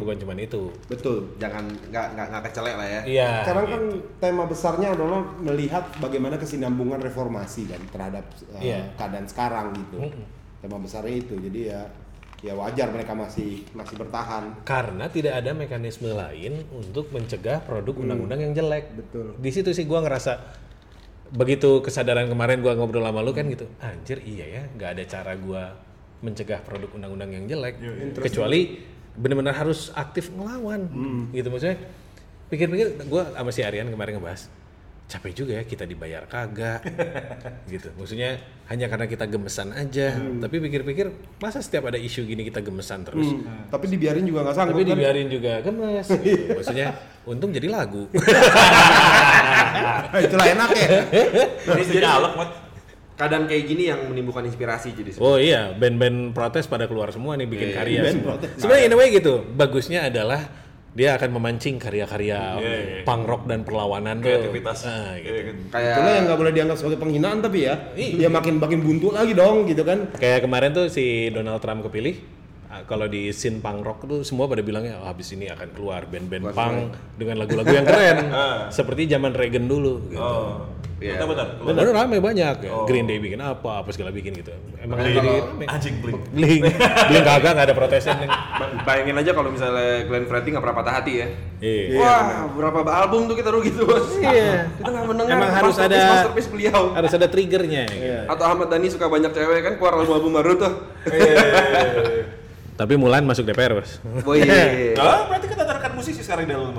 bukan cuman itu. Betul. Jangan nggak nggak nggak kecelek lah ya. Iya. Sekarang kan gitu. tema besarnya adalah melihat bagaimana kesinambungan reformasi kan terhadap uh, Iya. keadaan sekarang gitu. Tema besarnya itu. Jadi ya ya wajar mereka masih masih bertahan. karena tidak ada mekanisme lain untuk mencegah produk undang-undang yang jelek. Betul. Di situ sih gua ngerasa begitu kesadaran kemarin gua ngobrol sama lu kan gitu. Anjir iya ya, nggak ada cara gua mencegah produk undang-undang yang jelek kecuali benar-benar harus aktif ngelawan. Gitu maksudnya. Pikir-pikir gua sama si Aryan kemarin ngebahas capek juga ya kita dibayar kagak gitu maksudnya hanya karena kita gemesan aja tapi pikir-pikir masa setiap ada isu gini kita gemesan terus Hmm. Tapi dibiarin juga nggak sanggup tapi kan? dibiarin juga gemes gitu. maksudnya untung jadi lagu Itulah enak ya. Ini nyalek, Mat. Keadaan kayak gini yang menimbulkan inspirasi jadi. oh iya band-band protes pada keluar semua nih bikin Iya, karya band protes. sebenarnya in a way gitu bagusnya adalah dia akan memancing karya-karya Iya, iya. punk rock dan perlawanan tuh. Kreativitas. Ah, gitu. Iya kan. Kayak Itulah yang nggak boleh dianggap sebagai penghinaan tapi ya. Dia makin makin buntu lagi dong gitu kan. Kayak kemarin tuh si Donald Trump kepilih, ah, kalau di scene punk rock tuh semua pada bilangnya oh, habis ini akan keluar band-band punk dengan lagu-lagu yang keren, seperti zaman Reagan dulu. Gitu. Oh. Iya. Benar benar. Bener rame banyak, ya. Green Day bikin apa, apa segala bikin gitu. Emang Blink. jadi rame. Anjing blink. Blink, Blink kagak nggak ada protesnya. Bayangin aja kalau misalnya Glenn Fredly nggak pernah patah hati ya. Iya. Wah, berapa album tuh kita rugi tuh bos. Iya. kita nggak mendengar. Emang harus masterpiece- ada- masterpiece beliau. Harus ada triggernya. gitu. Iya. Atau Ahmad Dhani suka banyak cewek kan keluar album album baru tuh. Tapi Mulan masuk DPR bos. Boy. Ah, berarti kita rekan musisi sekarang di dalam,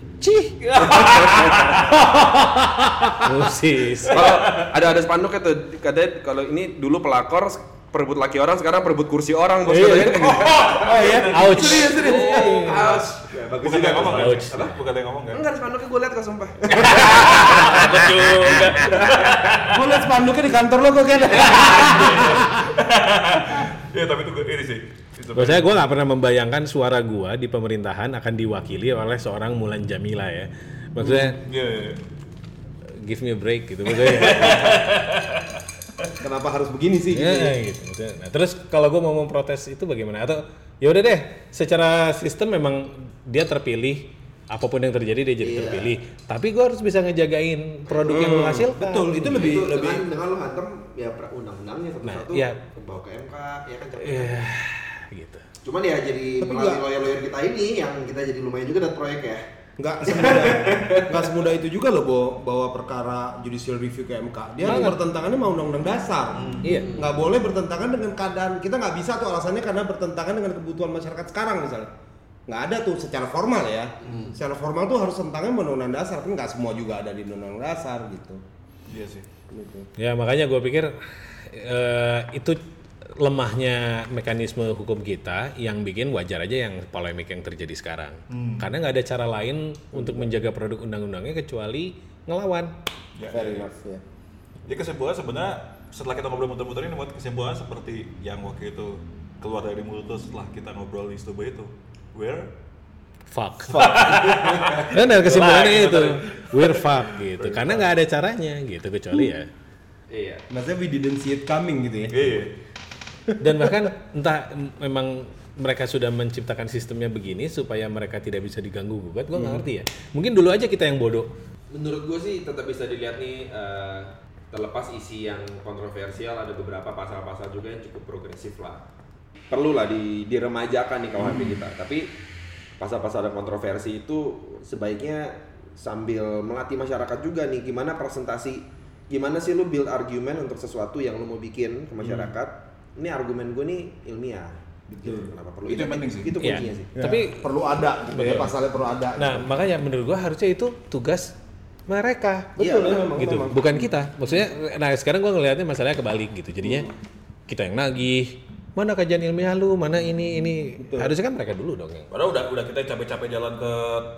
Mat. Cih. Musis. Kalau ada ada spanduknya tuh katanya kalau ini dulu pelakor perebut laki orang sekarang perebut kursi orang bos Iya. katanya. Oh iya, ouch. Aus. Ya, bagus Bukan juga. yang ngomong kan? Ouch. Apa? Bukan yang ngomong kan? Enggak, spanduknya gue liat kok sumpah. Juga. Gue liat spanduknya di kantor lo kok kan. Iya, tapi itu ini sih. Maksudnya gue nggak pernah membayangkan suara gue di pemerintahan akan diwakili oleh seorang Mulan Jamila ya. Maksudnya Iya, iya, iya. give me a break gitu maksudnya. Kenapa harus begini sih? gitu ya, ya? gitu. maksudnya. Nah, terus kalau gue mau memprotes itu bagaimana? Atau ya udah deh, secara sistem memang dia terpilih apa pun yang terjadi dia jadi terpilih. Tapi gue harus bisa ngejagain produk yang lo hasilkan. Betul, itu lebih Itu lebih dengan, dengan lu hantem ya undang-undangnya satu-satu Nah, iya. bawa ke MK ya kan capek. Gitu. Cuman ya jadi Tapi melalui lawyer-lawyer kita ini yang kita jadi lumayan juga dapat proyek ya. nggak semudah nggak semudah itu juga loh bawa, bawa perkara judicial review ke MK. Dia harus bertentangannya sama undang-undang dasar. Iya. Nggak boleh bertentangan dengan keadaan kita nggak bisa tuh alasannya karena bertentangan dengan kebutuhan masyarakat sekarang misalnya. Nggak ada tuh secara formal ya. Secara formal tuh harus tentangnya sama undang-undang dasar kan nggak semua juga ada di undang-undang dasar gitu. Iya sih. Gitu. Ya makanya gue pikir eh, itu lemahnya mekanisme hukum kita yang bikin wajar aja yang polemik yang terjadi sekarang. Karena nggak ada cara lain untuk menjaga produk undang-undangnya kecuali ngelawan. Ya, Fair ya, ya. enough ya. Jadi kesimpulan sebenarnya setelah kita ngobrol muter-muter ini buat kesimpulan seperti yang waktu itu keluar dari mulut lu setelah kita ngobrol di studio itu. Where? Fuck. Dan dan kesimpulannya Fuck, itu we're fuck gitu. Karena nggak ada caranya gitu kecuali ya. Iya. Maksudnya we didn't see it coming gitu ya. Iya. Dan bahkan entah memang mereka sudah menciptakan sistemnya begini supaya mereka tidak bisa diganggu gugat, gue nggak ngerti ya. Mungkin dulu aja kita yang bodoh. Menurut gue sih tetap bisa dilihat nih eh, terlepas isi yang kontroversial ada beberapa pasal-pasal juga yang cukup progresif lah. Perlu lah di, diremajakan nih KUHP kita. Tapi pasal-pasal yang kontroversi itu sebaiknya sambil melatih masyarakat juga nih gimana presentasi gimana sih lu build argumen untuk sesuatu yang lu mau bikin ke masyarakat. Ini argumen gue nih ilmiah. Gitu. Kenapa perlu? Itu yang penting sih. Itu Iya. kuncinya sih. Ya, Tapi perlu ada gitu ya, pasalnya perlu ada. Nah, makanya menurut gua harusnya itu tugas mereka. Betul, Iya, memang, gitu, memang. bukan kita. Maksudnya nah sekarang gua ngelihatnya masalahnya kebalik gitu. Jadinya kita yang nagih, mana kajian ilmiah lu, mana ini ini. Harusnya kan mereka dulu dong yang. Padahal udah udah kita capek-capek jalan ke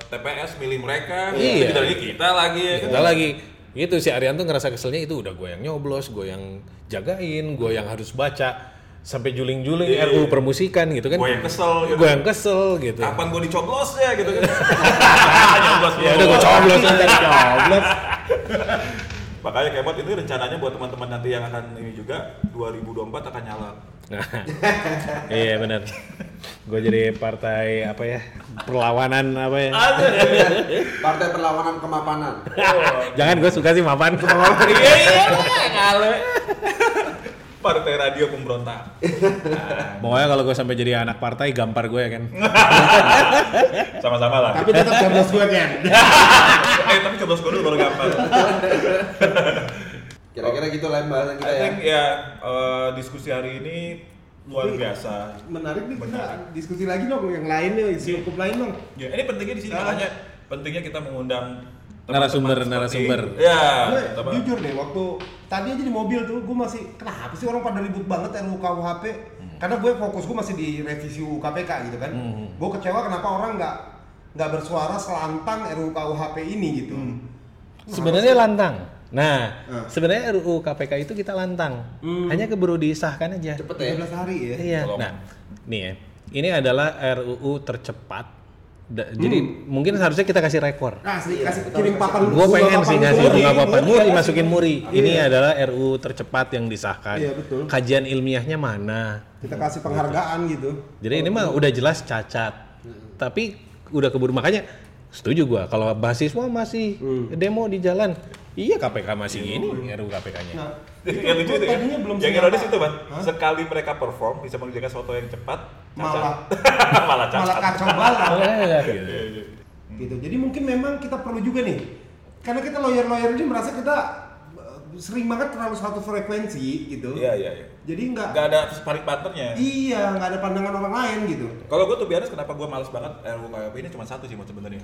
TPS milih mereka, Iya. tidak lagi kita lagi ya. Kita lagi gitu si Arianto ngerasa keselnya itu udah gue yang nyoblos, gue yang jagain, gue yang harus baca sampai juling-juling Iya. RUU permusikan gitu kan. Gue yang kesel gitu. Gue yang kesel gitu. Kapan gue dicoblos ya gitu kan. Nyoblos Ya udah gue coblos aja. Coblos. Makanya Kemot itu rencananya buat teman-teman nanti yang akan ini juga 2024 akan nyala. Nah, iya benar. Gue jadi partai apa ya? Perlawanan apa ya? Partai Perlawanan Kemapanan. Jangan gue suka sih mapan. Iya iya ngale. Partai radio pemberontak. Pokoknya kalau gue sampai jadi anak partai gampar gue ya kan. Sama-sama lah. Tapi tetap coblos gue kan. eh tapi coblos gue dulu baru gampang. Kira-kira gitu lah pembahasan kita I ya. think ya eh, diskusi hari ini luar biasa. Menarik nih kita diskusi lagi dong yang lain nih, isi hukum lain dong. Ya, ini pentingnya di sini Ah. makanya pentingnya kita mengundang Narasumber, seperti- narasumber. Ya, Gue teman- jujur deh waktu tadi aja di mobil tuh gue masih kenapa sih orang pada ribut banget RUU KUHP karena gue fokus gue masih di revisi UU KPK gitu kan gue kecewa kenapa orang nggak nggak bersuara selantang RUU KUHP ini gitu Sebenarnya lantang. Nah, Ah. sebenarnya RUU KPK itu kita lantang. Hanya keburu disahkan aja. Cepet ya. 13 hari ya Iya. Tolong. Nah, nih ya. Ini adalah RUU tercepat. Da- Jadi mungkin harusnya kita kasih rekor. nah sih kasih kirim papan Gue bunga pengen sih ngasih bunga. papan muri masukin muri. Iya. Ini adalah RUU tercepat yang disahkan. Iya, betul. Kajian ilmiahnya mana? kita kasih penghargaan gitu Jadi ini mah udah jelas cacat. Tapi udah keburu makanya setuju gua kalau mahasiswa masih demo di jalan. Iya KPK masih gini RUU KPK-nya. nah yang lucu itu ya. tadinya belum yang siapa. ironis itu ban Hah? sekali mereka perform bisa mengerjakan sesuatu yang cepat malah cacat. malah cacat malah kacau balau Gitu. Iya, iya. gitu. Jadi mungkin memang kita perlu juga nih, karena kita lawyer-lawyer ini merasa kita eh, sering banget terlalu satu frekuensi gitu. iya iya iya Jadi nggak, nggak ada sparring partnernya iya nggak ada pandangan orang lain gitu. kalau gue tuh biasa kenapa gue males banget RUU KWP ini cuma satu sih Mot, sebenarnya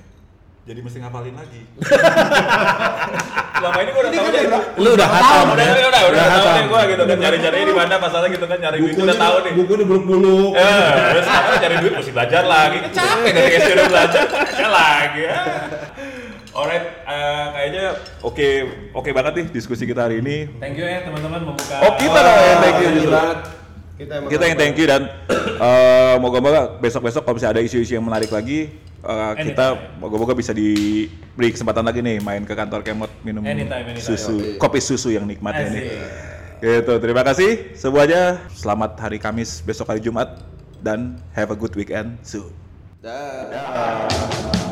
jadi mesti ngapalin lagi. Selama ini gue udah tahu deh. Lu udah hatam. Udah, udah, udah, udah, tahu deh gue gitu kan cari-carinya di mana masalah gitu kan nyari duit udah tahu nih. buku di buluk-buluk Eh, terus sekarang cari duit mesti belajar lagi. Kan capek dari SD udah belajar, belajar lagi ya. Alright, eh, kayaknya oke oke banget nih diskusi kita hari ini. Thank you ya teman-teman membuka. Oh kita dong yang thank you Thank you justru. banget. Kita, Kita yang thank you dan eh, moga-moga besok-besok kalau misalnya ada isu-isu yang menarik lagi, eh, kita moga-moga bisa diberi kesempatan lagi nih main ke kantor Kemot minum Anytime, anytime. susu, kopi susu yang nikmat ini. Gitu, terima kasih semuanya. Selamat hari Kamis, besok hari Jumat dan have a good weekend soon. Dah.